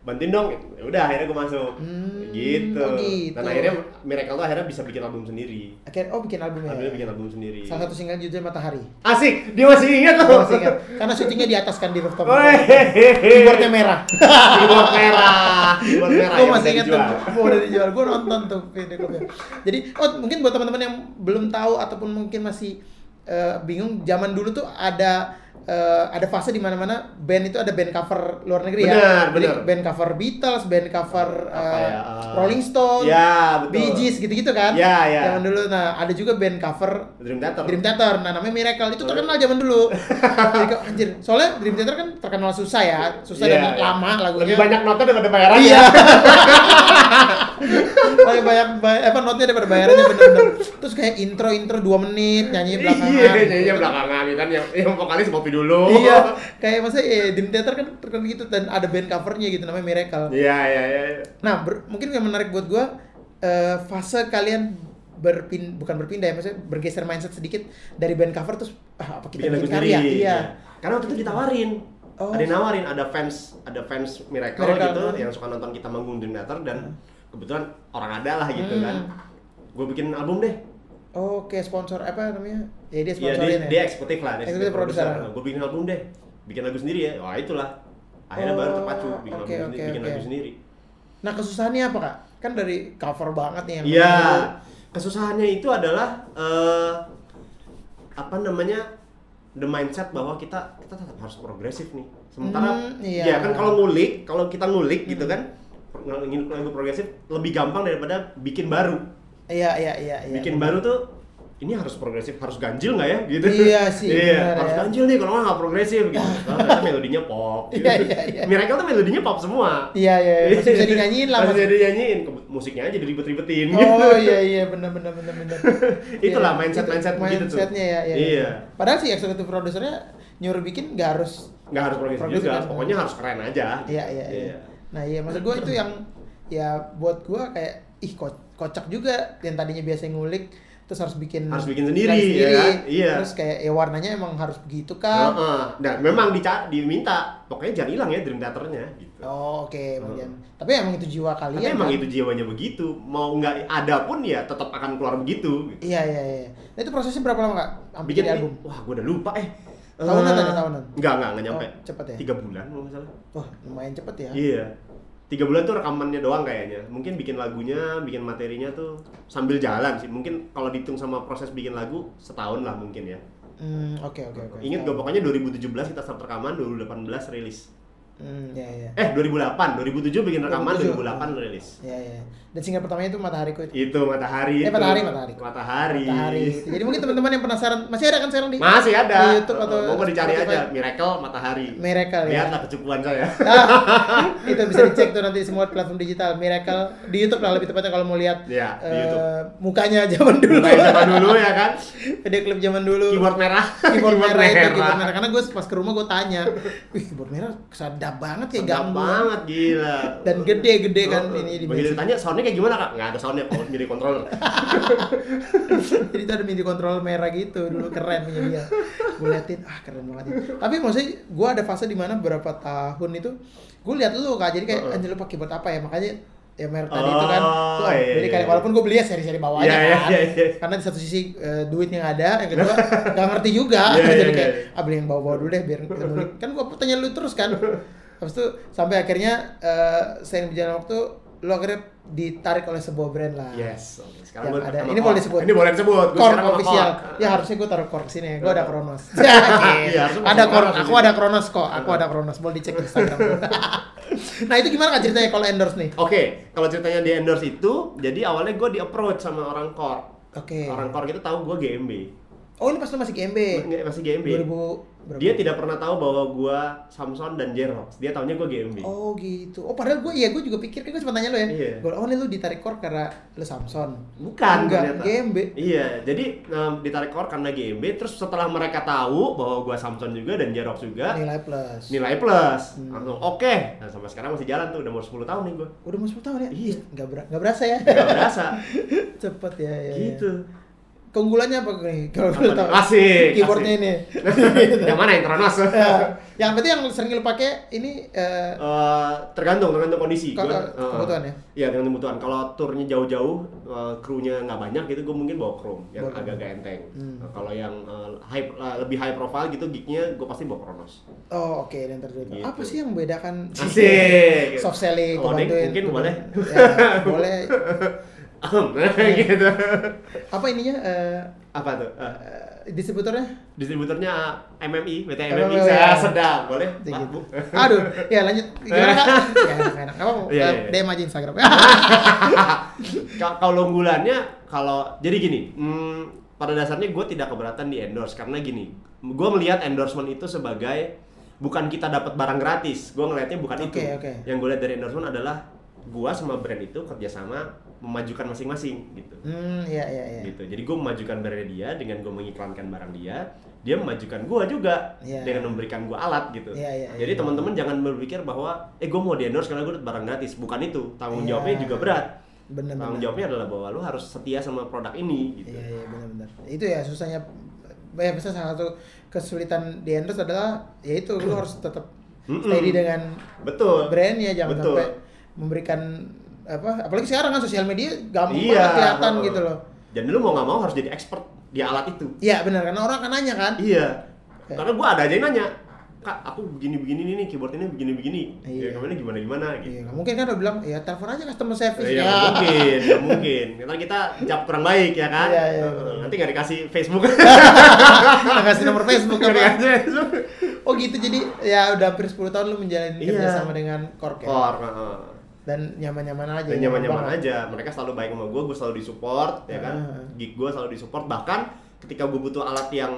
S1: Bantuin dong. Ya udah akhirnya gue masuk.
S2: Hmm,
S1: gitu.
S2: oh gitu.
S1: Dan akhirnya Miracle tuh akhirnya bisa bikin album sendiri.
S2: Akhirnya, oh bikin album ya?
S1: Akhirnya bikin album sendiri.
S2: Salah satu single judulnya Matahari.
S1: Asik, dia masih ingat loh.
S2: masih ingat. Karena syutingnya di atas kan di rooftop. Keyboardnya merah.
S1: Keyboard merah. Keyboard merah.
S2: Gue masih ingat tuh, mau udah dijual. Gue nonton tuh video. Jadi, oh mungkin buat teman-teman yang belum tahu ataupun mungkin masih eh, bingung, zaman dulu tuh ada eh, ada fase di mana-mana band itu ada band cover luar negeri ya.
S1: Benar,
S2: Jadi
S1: benar.
S2: band cover Beatles, band cover
S1: Apa
S2: eh,
S1: ya, eh,
S2: Rolling Stone,
S1: Ya, betul.
S2: Bee Gees gitu-gitu kan.
S1: Ya, ya.
S2: Zaman dulu nah ada juga band cover
S1: Dream Theater.
S2: Dream Theater, nah namanya Miracle itu terkenal zaman dulu. Jadi kok anjir, soalnya Dream Theater kan terkenal susah ya, susah
S1: Iya,
S2: dan
S1: iya.
S2: lama lagunya.
S1: Lebih banyak nota daripada bayarannya.
S2: Iya. Paling banyak bay- apa notnya daripada bayarannya bener-bener. Terus kayak intro-intro 2 menit nyanyi belakangan.
S1: Iya, nyanyinya belakangan kan yang yang vokalis kopi dulu.
S2: Iya, kayak maksudnya eh, Dream Theater kan terkenal gitu dan ada band covernya gitu namanya Miracle.
S1: Iya, iya, iya.
S2: Nah, ber- mungkin yang menarik buat gua eh, fase kalian berpin bukan berpindah ya, maksudnya bergeser mindset sedikit dari band cover terus ah, apa kita
S1: Bikin
S2: karya. Iya.
S1: Karena waktu itu ditawarin.
S2: Oh.
S1: Ada yang nawarin, ada fans, ada fans Miracle,
S2: Miracle,
S1: gitu
S2: hmm.
S1: yang suka nonton kita manggung Dream Theater dan kebetulan orang ada lah gitu
S2: Hmm.
S1: kan. Gue bikin album deh.
S2: Oke, sponsor apa namanya? Ya dia
S1: Iya,
S2: sponsorin
S1: dia,
S2: ya.
S1: dia eksekutif lah, dia
S2: Eksekutif produser.
S1: Gue bikin album deh. Bikin lagu sendiri ya. Wah, itulah. Akhirnya
S2: Oh,
S1: baru terpacu bikin,
S2: oke,
S1: lagu, sendiri,
S2: oke,
S1: bikin
S2: oke.
S1: lagu sendiri.
S2: Nah, kesusahannya apa, Kak? Kan dari cover banget nih yang
S1: Iya. Kesusahannya itu adalah eh apa namanya? the mindset bahwa kita kita tetap harus progresif nih. Sementara
S2: Hmm, iya.
S1: ya kan kalau ngulik, kalau kita ngulik gitu kan ngingin lagu progresif lebih gampang daripada bikin baru.
S2: Iya, iya, iya, iya.
S1: bikin baru tuh ini harus progresif, harus ganjil nggak ya gitu.
S2: Iya sih,
S1: iya,
S2: benar
S1: harus
S2: ya.
S1: ganjil nih kalau nggak progresif gitu. Ternyata melodinya pop. Gitu.
S2: Iya, iya, iya.
S1: Miracle tuh melodinya pop semua.
S2: Iya, iya, iya. masih bisa dinyanyiin lah.
S1: Masih
S2: Mas.
S1: bisa dinyanyiin, musiknya aja diribet-ribetin gitu.
S2: Oh iya iya benar benar benar benar.
S1: Itulah
S2: Iya,
S1: mindset-
S2: itu
S1: mindset begitu tuh.
S2: Mindsetnya ya, ya.
S1: Iya.
S2: Padahal sih eksekutif produsernya nyuruh bikin nggak harus.
S1: nggak harus progresif,
S2: Progresif
S1: juga,
S2: kan.
S1: pokoknya harus keren aja.
S2: Iya iya iya. Nah iya maksud gue itu yang ya buat gue kayak ih ko- kocak juga yang tadinya biasa ngulik terus harus bikin
S1: Harus bikin sendiri,
S2: desain
S1: ya kan? Iya.
S2: Terus kayak ya warnanya emang harus begitu kan.
S1: Heeh. Dan memang dica diminta, pokoknya jangan hilang ya Dream Theaternya gitu.
S2: Oh, oke,
S1: Heeh.
S2: bagian. Tapi emang itu jiwa kalian.
S1: Tapi emang
S2: kan?
S1: itu jiwanya begitu, mau nggak ada pun ya tetap akan keluar begitu. gitu.
S2: Iya iya iya. Nah itu prosesnya berapa lama kak?
S1: Bikin
S2: album?
S1: wah gue udah lupa eh
S2: Tahunan
S1: Eh,
S2: ada, tahunan?
S1: enggak enggak enggak nyampe
S2: Oh, cepet ya?
S1: tiga bulan kalau nggak salah
S2: Wah lumayan cepet ya.
S1: iya tiga bulan tuh rekamannya doang kayaknya. Mungkin bikin lagunya bikin materinya tuh sambil jalan sih. Mungkin kalau dihitung sama proses bikin lagu setahun lah mungkin ya.
S2: Hmm oke oke oke.
S1: ingat gue pokoknya 2017 kita start rekaman 2018 rilis
S2: Hmm ya ya.
S1: eh 2008 2007 bikin rekaman
S2: 2007.
S1: 2008 rilis
S2: Ya ya. Dan single pertamanya itu Matahariku itu.
S1: itu matahari
S2: Eh,
S1: itu.
S2: Matahari, Matahari.
S1: matahari
S2: Matahari. Jadi mungkin teman-teman yang penasaran masih ada kan sekarang di
S1: masih ada
S2: Di YouTube atau
S1: mau gue dicari
S2: Spotify?
S1: aja miracle matahari
S2: Miracle ya.
S1: lihatlah kecukupan saya
S2: Ah, itu bisa dicek tuh nanti semua platform digital Miracle di YouTube lah lebih tepatnya kalau mau lihat
S1: Iya, di
S2: eh,
S1: YouTube.
S2: mukanya zaman dulu.
S1: Kayak zaman dulu ya kan
S2: Video klip zaman dulu.
S1: keyboard merah
S2: keyboard merah itu keyboard merah karena gue pas ke rumah gue tanya wih keyboard merah sedap sedap banget kayak
S1: Sedap banget gila.
S2: Dan gede-gede kan
S1: Oh,
S2: ini di
S1: Begitu ditanya soundnya kayak gimana kak? Nggak ada soundnya, kalau MIDI controller.
S2: Jadi itu ada MIDI control merah gitu dulu keren punya dia. Gue liatin ah keren banget. ini. Tapi maksudnya gue ada fase di mana beberapa tahun itu gue lihat lu kak jadi kayak
S1: Heeh.
S2: anjir lu pakai buat apa ya makanya ya merek tadi itu kan
S1: Oh,
S2: tuh,
S1: iya,
S2: jadi
S1: iya,
S2: kayak
S1: iya.
S2: walaupun gue beli ya seri-seri bawahnya
S1: Iya, iya,
S2: kan
S1: iya, iya.
S2: karena di satu sisi eh, duitnya nggak ada yang kedua nggak ngerti juga
S1: Iya, iya,
S2: jadi kayak
S1: iya.
S2: ah beli yang bawah-bawah dulu deh biar kan gue tanya lu terus kan habis itu sampai akhirnya eh seiring berjalan waktu lu akhirnya ditarik oleh sebuah brand lah
S1: Yes.
S2: Yang
S1: Sekarang
S2: ada. Ini boleh disebut.
S1: Ini boleh disebut. Sama
S2: official. Ya harusnya gue taruh Korg sini. Gue ada Kronos.
S1: Iya, harusnya
S2: ada.
S1: Kronos
S2: Aku ada Kronos kok. Aku ada Kronos. Boleh dicek Instagram. nah itu gimana kan ceritanya kalau endorse nih?
S1: Oke, kalau ceritanya di endorse itu, jadi awalnya gue di approach sama orang Korg.
S2: Oke.
S1: Orang Korg itu tahu gue GMB.
S2: Oh ini pas lu masih GMB.
S1: Masih GMB.
S2: 2000 berapa?
S1: Dia tidak pernah tahu bahwa gue Samsung dan Jerox. Dia taunya gue GMB.
S2: Oh gitu. Oh padahal gue, iya gue juga pikir kan gue sempat tanya lo ya.
S1: Iya.
S2: Gue, oh lu ditarik Korg karena lu Samsung.
S1: Bukan
S2: Enggak,
S1: ternyata.
S2: GMB.
S1: Iya, jadi um, ditarik Korg karena GMB. Terus setelah mereka tahu bahwa gue Samsung juga dan Jerox juga,
S2: Nilai plus.
S1: nilai plus.
S2: Hmm.
S1: Langsung oke. Nah, sampai sekarang masih jalan tuh, udah mau 10 tahun nih gue.
S2: Udah mau 10 tahun ya?
S1: Iya.
S2: Nggak, ber berasa ya?
S1: Gak berasa.
S2: Cepet ya. ya, ya. Keunggulannya apa nih? Kalau
S1: nih?
S2: tahu.
S1: Asik,
S2: Keyboardnya
S1: asik.
S2: ini.
S1: yang mana yang Kronos?
S2: ya. Yang berarti yang sering lu pakai ini eh
S1: Eh, tergantung tergantung kondisi
S2: Kalau-
S1: Gua, eh,
S2: kebutuhan ya?
S1: iya tergantung kebutuhan kalau turnya jauh-jauh eh, krunya nggak banyak gitu gue mungkin bawa chrome yang agak-agak enteng
S2: Hmm.
S1: Nah, kalau yang high eh, lebih high profile gitu gignya gue pasti bawa kronos
S2: oh oke dan tertutup.
S1: Gitu.
S2: Apa sih yang membedakan
S1: asik
S2: soft selling,
S1: Oh, mungkin boleh
S2: Ya, boleh.
S1: gitu
S2: Apa ininya eh
S1: apa tuh eh,
S2: distributornya?
S1: distributornya MMI BT
S2: MMI, ya.
S1: saya sedang boleh Pak,
S2: gitu.
S1: Bu?
S2: Aduh, ya lanjut. Gimana kak? ya enak enak. Apa?
S1: Iya, iya.
S2: DM aja Instagram.
S1: Ka- kalau unggulannya kalau jadi gini hmm, pada dasarnya gue tidak keberatan di endorse karena gini gue melihat endorsement itu sebagai bukan kita dapat barang gratis gue ngelihatnya bukan itu
S2: Oke, oke.
S1: yang gue lihat dari endorsement adalah gue sama brand itu kerjasama memajukan masing-masing gitu
S2: hmm, iya iya iya.
S1: gitu jadi gue memajukan brand dia dengan gue mengiklankan barang dia dia memajukan gue juga
S2: Iya.
S1: dengan memberikan gue alat gitu
S2: Iya, iya,
S1: jadi
S2: iya.
S1: teman-teman jangan berpikir bahwa eh gue mau di endorse karena gue dapat barang gratis bukan itu tanggung
S2: Iya.
S1: jawabnya juga berat
S2: Bener
S1: tanggung
S2: bener.
S1: jawabnya adalah bahwa lu harus setia sama produk ini gitu.
S2: Iya iya benar-benar. Itu ya susahnya ya bisa salah satu kesulitan di endorse adalah ya itu lu harus tetap
S1: Mm-mm.
S2: steady dengan
S1: Betul.
S2: brandnya jangan
S1: Betul.
S2: sampai memberikan apa apalagi sekarang kan sosial media gampang
S1: Iya.
S2: banget kelihatan gitu loh.
S1: Dan lu mau nggak mau harus jadi expert di alat itu.
S2: Iya benar karena orang akan nanya kan.
S1: Iya.
S2: Oke.
S1: Karena gua ada aja yang nanya, kak aku begini-begini nih keyboard ini begini-begini.
S2: Iya.
S1: Ya, kamu ini gimana-gimana gitu.
S2: Iya, mungkin kan udah bilang ya telepon aja customer service.
S1: Iya,
S2: ya.
S1: nggak mungkin, nggak mungkin. Karena kita jawab kurang baik ya kan.
S2: Iya, iya, betul.
S1: Nanti nggak dikasih Facebook.
S2: Nggak kasih nomor Facebook apa. Oh gitu jadi ya udah hampir 10 tahun lu menjalani
S1: Iya.
S2: kerja sama dengan Kork ya. Dan nyaman-nyaman aja.
S1: dan nyaman-nyaman aja mereka selalu baik sama gue gue selalu disupport ya kan
S2: Ah.
S1: gig gue selalu disupport bahkan ketika gue butuh alat yang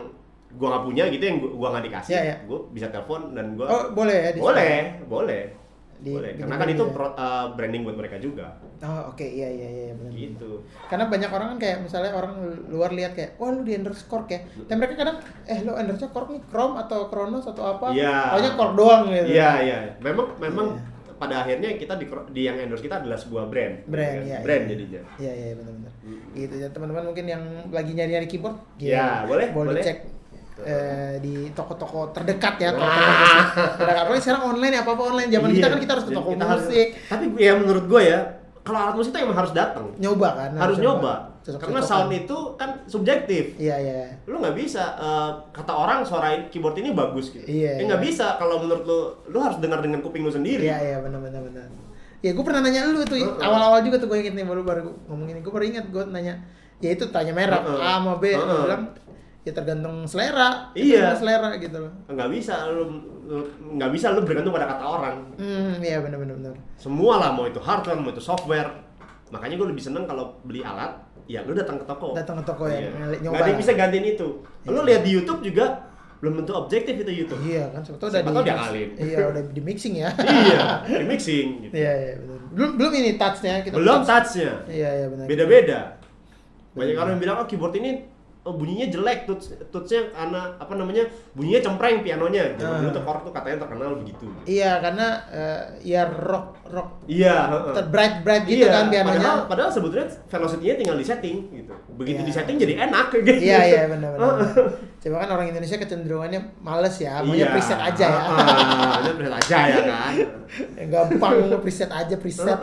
S1: gue nggak punya gitu yang gue nggak dikasih
S2: Iya, iya.
S1: gue bisa telepon dan gue
S2: Oh, boleh ya? di-
S1: boleh boleh
S2: Di-
S1: boleh karena kan itu
S2: ya?
S1: pro- uh, branding buat mereka juga
S2: Oh, oke. Iya, iya, iya, benar.
S1: gitu
S2: Karena banyak orang kan kayak misalnya orang luar lihat kayak, "Wah, lu di endorse Kork ya." Dan mereka kadang, "Eh, lu endorse Kork nih Chrome atau Kronos atau apa?" Pokoknya Kork doang gitu.
S1: iya iya memang memang
S2: Iya.
S1: Pada akhirnya kita di, di yang endorse kita adalah sebuah brand
S2: Brand,
S1: ya kan?
S2: iya.
S1: brand
S2: iya.
S1: jadinya
S2: Iya, iya, benar-benar.
S1: Mm.
S2: Gitu ya, teman-teman mungkin yang lagi nyari-nyari keyboard,
S1: Iya, boleh, boleh.
S2: cek eh, di toko-toko terdekat ya, toko-toko
S1: Wah.
S2: musik. terdekat. Apalagi sekarang online ya, apa-apa online. Zaman
S1: Iya.
S2: kita kan kita harus ke toko
S1: kita harus-
S2: musik,
S1: tapi ya menurut gue ya kalau alat musik itu emang harus datang
S2: nyoba kan.
S1: harus nyoba
S2: Cocok-cocokan.
S1: karena sound itu kan subjektif
S2: Iya, iya.
S1: lu nggak bisa eh, kata orang suara keyboard ini bagus gitu
S2: Iya,
S1: ya nggak
S2: iya.
S1: bisa kalau menurut lu lu harus dengar dengan kuping lu sendiri
S2: Iya iya benar benar benar. Ya gue pernah nanya lu tuh
S1: Heeh.
S2: awal-awal juga tuh gue inget nih baru baru ngomongin ini gue baru inget gue nanya ya itu tanya merek
S1: Heeh.
S2: A sama B
S1: Heeh.
S2: Gua bilang ya tergantung selera
S1: Iya.
S2: tergantung selera gitu loh.
S1: nggak bisa lu lu- nggak bisa lu bergantung pada kata orang
S2: Hmm iya benar benar benar.
S1: semua lah mau itu hardware mau itu software makanya gue lebih seneng kalau beli alat ya lu datang ke toko
S2: Datang ke toko ya,
S1: Iya.
S2: nyoba
S1: nggak ada yang
S2: lah.
S1: bisa gantiin itu lu
S2: Iya.
S1: lihat di YouTube juga belum tentu objektif itu YouTube
S2: Iya kan sebetulnya udah di
S1: diakalin.
S2: Iya udah di mixing ya.
S1: iya di mixing gitu.
S2: Iya iya benar. Belum belum ini touchnya kita
S1: belum
S2: touch.
S1: touchnya
S2: Iya iya benar.
S1: beda-beda banyak orang yang bilang oh keyboard ini oh, bunyinya jelek tuts tutsnya karena apa namanya bunyinya cempreng pianonya gitu.
S2: Ah.
S1: dulu tuh Korg tuh katanya terkenal begitu
S2: Iya, karena eh, ya rock rock
S1: iya heeh.
S2: ter bright bright gitu
S1: iya,
S2: kan
S1: padahal,
S2: pianonya.
S1: padahal sebetulnya velocity-nya tinggal di setting gitu. Begitu
S2: Iya.
S1: di setting jadi enak gitu.
S2: Iya iya benar benar. Coba kan orang Indonesia kecenderungannya males ya, maunya
S1: Iya.
S2: preset aja ya.
S1: Ah, maunya preset aja ya kan.
S2: Yang gampang preset aja preset.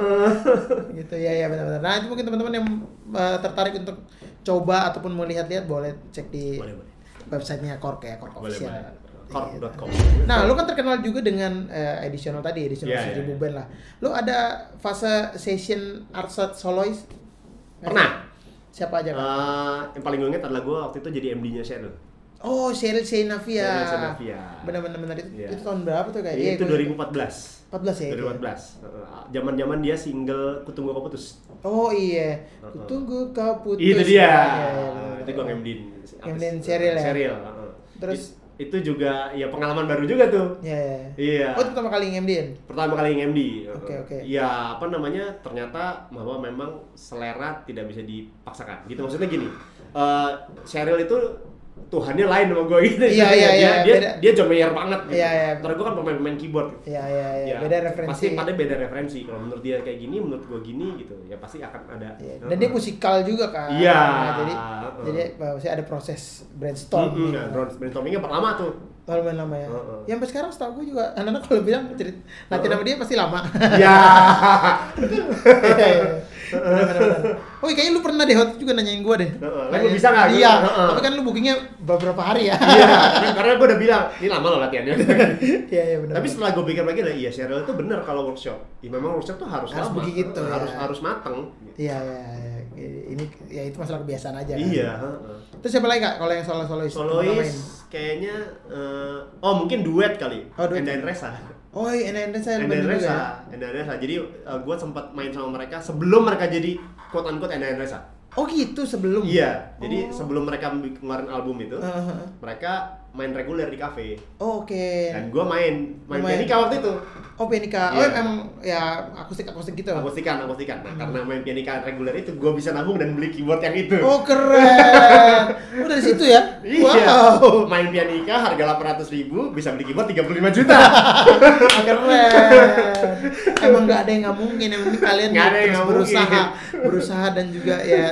S2: gitu ya ya benar-benar. Nah, itu mungkin teman-teman yang eh, tertarik untuk coba ataupun mau lihat-lihat boleh cek di
S1: Boleh, boleh.
S2: websitenya Kork ya, Kork
S1: Boleh,
S2: official.
S1: boleh. Kork.com.
S2: Nah, lu kan terkenal juga dengan eh, editional tadi,
S1: Iya, iya,
S2: seribu
S1: iya.
S2: band lah. Lu ada fase session art solois?
S1: Pernah.
S2: Siapa aja kan?
S1: Eh, yang paling gue inget adalah gue waktu itu jadi MD-nya Shadow.
S2: Oh, Cheryl Seinavia.
S1: Cheryl Seinavia.
S2: Benar-benar benar itu,
S1: Iya.
S2: itu tahun berapa tuh kayak?
S1: Iya, itu
S2: gua-
S1: 2014.
S2: 14 ya. itu ya?
S1: 2014. Heeh. Zaman-zaman dia single Kutunggu Kau Putus.
S2: Oh iya, kutunggu kau putus.
S1: Itu dia.
S2: Iya, iya, benar.
S1: itu gue MD-in.
S2: MD-in Cheryl ya?
S1: Cheryl.
S2: Terus-
S1: It- itu juga ya pengalaman baru juga tuh.
S2: Iya. iya.
S1: Iya.
S2: Oh, itu pertama kali nge-MD-in?
S1: pertama kali nge-MD.
S2: Oke, oke.
S1: Ya apa namanya? Ternyata bahwa memang selera tidak bisa dipaksakan. Gitu maksudnya gini. eh Cheryl itu Tuhannya lain sama gue gitu.
S2: Iya, iya,
S1: dia,
S2: iya,
S1: Dia,
S2: beda.
S1: dia John Mayer banget gitu.
S2: Iya, iya.
S1: Ntar gue kan pemain-pemain keyboard.
S2: Iya, iya, iya.
S1: Ya,
S2: Beda referensi.
S1: Pasti pada beda referensi. Kalau menurut dia kayak gini, menurut gue gini gitu. Ya pasti akan ada.
S2: Iya. Dan dia musikal juga kan.
S1: Iya.
S2: Nah, jadi jadi pasti ada proses brainstorm.
S1: Hmm, nah, brainstorm- brainstormingnya pertama tuh.
S2: Kalau main lama ya.
S1: Heeh.
S2: Ya sampai sekarang setahu gue juga anak-anak kalau bilang cerita nanti nama dia pasti lama.
S1: Ya.
S2: Bener, bener, bener. Oh kayaknya lu pernah deh waktu itu juga nanyain gue deh.
S1: Lu bisa nggak?
S2: Iya. Tapi kan lu bookingnya beberapa hari ya.
S1: Iya, karena gue udah bilang, ini lama loh latihannya.
S2: Iya iya benar.
S1: Tapi setelah gue pikir lagi, iya Cheryl itu bener kalau workshop. Ya memang workshop tuh harus,
S2: Harus
S1: lama,
S2: begitu, ya.
S1: harus harus mateng.
S2: Iya iya iya. Ini ya itu masalah kebiasaan aja kan.
S1: Iya. heeh.
S2: Terus siapa lagi kak kalau yang solo solois?
S1: Solois kayaknya, eh, oh mungkin duet kali.
S2: Oh, duet.
S1: Enda and Resa.
S2: Oh iya, Enda Enda saya
S1: Enda
S2: lupa
S1: and
S2: juga
S1: Resa,
S2: ya.
S1: Enda and Resa. Jadi gue sempat main sama mereka sebelum mereka jadi quote unquote Enda and Resa.
S2: Oh gitu sebelum.
S1: Iya, jadi
S2: Oh.
S1: sebelum mereka ngeluarin album itu,
S2: Heeh, heeh.
S1: mereka main reguler di cafe.
S2: Oh, Oke.
S1: Dan gue main, main
S2: main.
S1: pianika waktu itu.
S2: Oh pianika. Oh
S1: Iya.
S2: emang ya akustik akustik gitu.
S1: akustikan akustikan nah
S2: Hmm.
S1: karena main pianika reguler itu gue bisa nabung dan beli keyboard yang itu
S2: Oh keren. Oh dari situ ya?
S1: iya
S2: Wow.
S1: main pianika harga 800 ribu bisa beli keyboard 35 juta
S2: keren. Emang nggak ada yang nggak mungkin. Penting kalian
S1: Nggak ada yang
S2: berusaha,
S1: mungkin.
S2: berusaha dan juga ya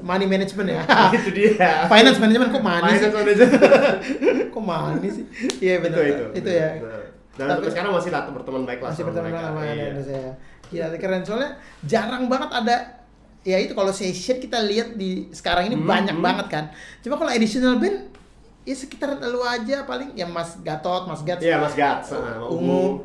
S2: money management ya.
S1: itu dia
S2: Finance management kok money sih?
S1: Finance.
S2: Kok money sih? Iya
S1: itu
S2: benar.
S1: itu
S2: Itu ya.
S1: Dan
S2: Tapi-
S1: sekarang masih tetap berteman baik lah
S2: masih berteman
S1: mereka.
S2: sama
S1: Iya.
S2: Saya. Gila keren soalnya jarang banget ada ya itu kalau session kita lihat di sekarang ini
S1: Hmm,
S2: banyak
S1: hmm.
S2: banget kan. Cuma kalau additional band ya sekitaran lu aja paling ya Mas Gatot, Mas Gats,
S1: iya mas Gats sama
S2: Ungu.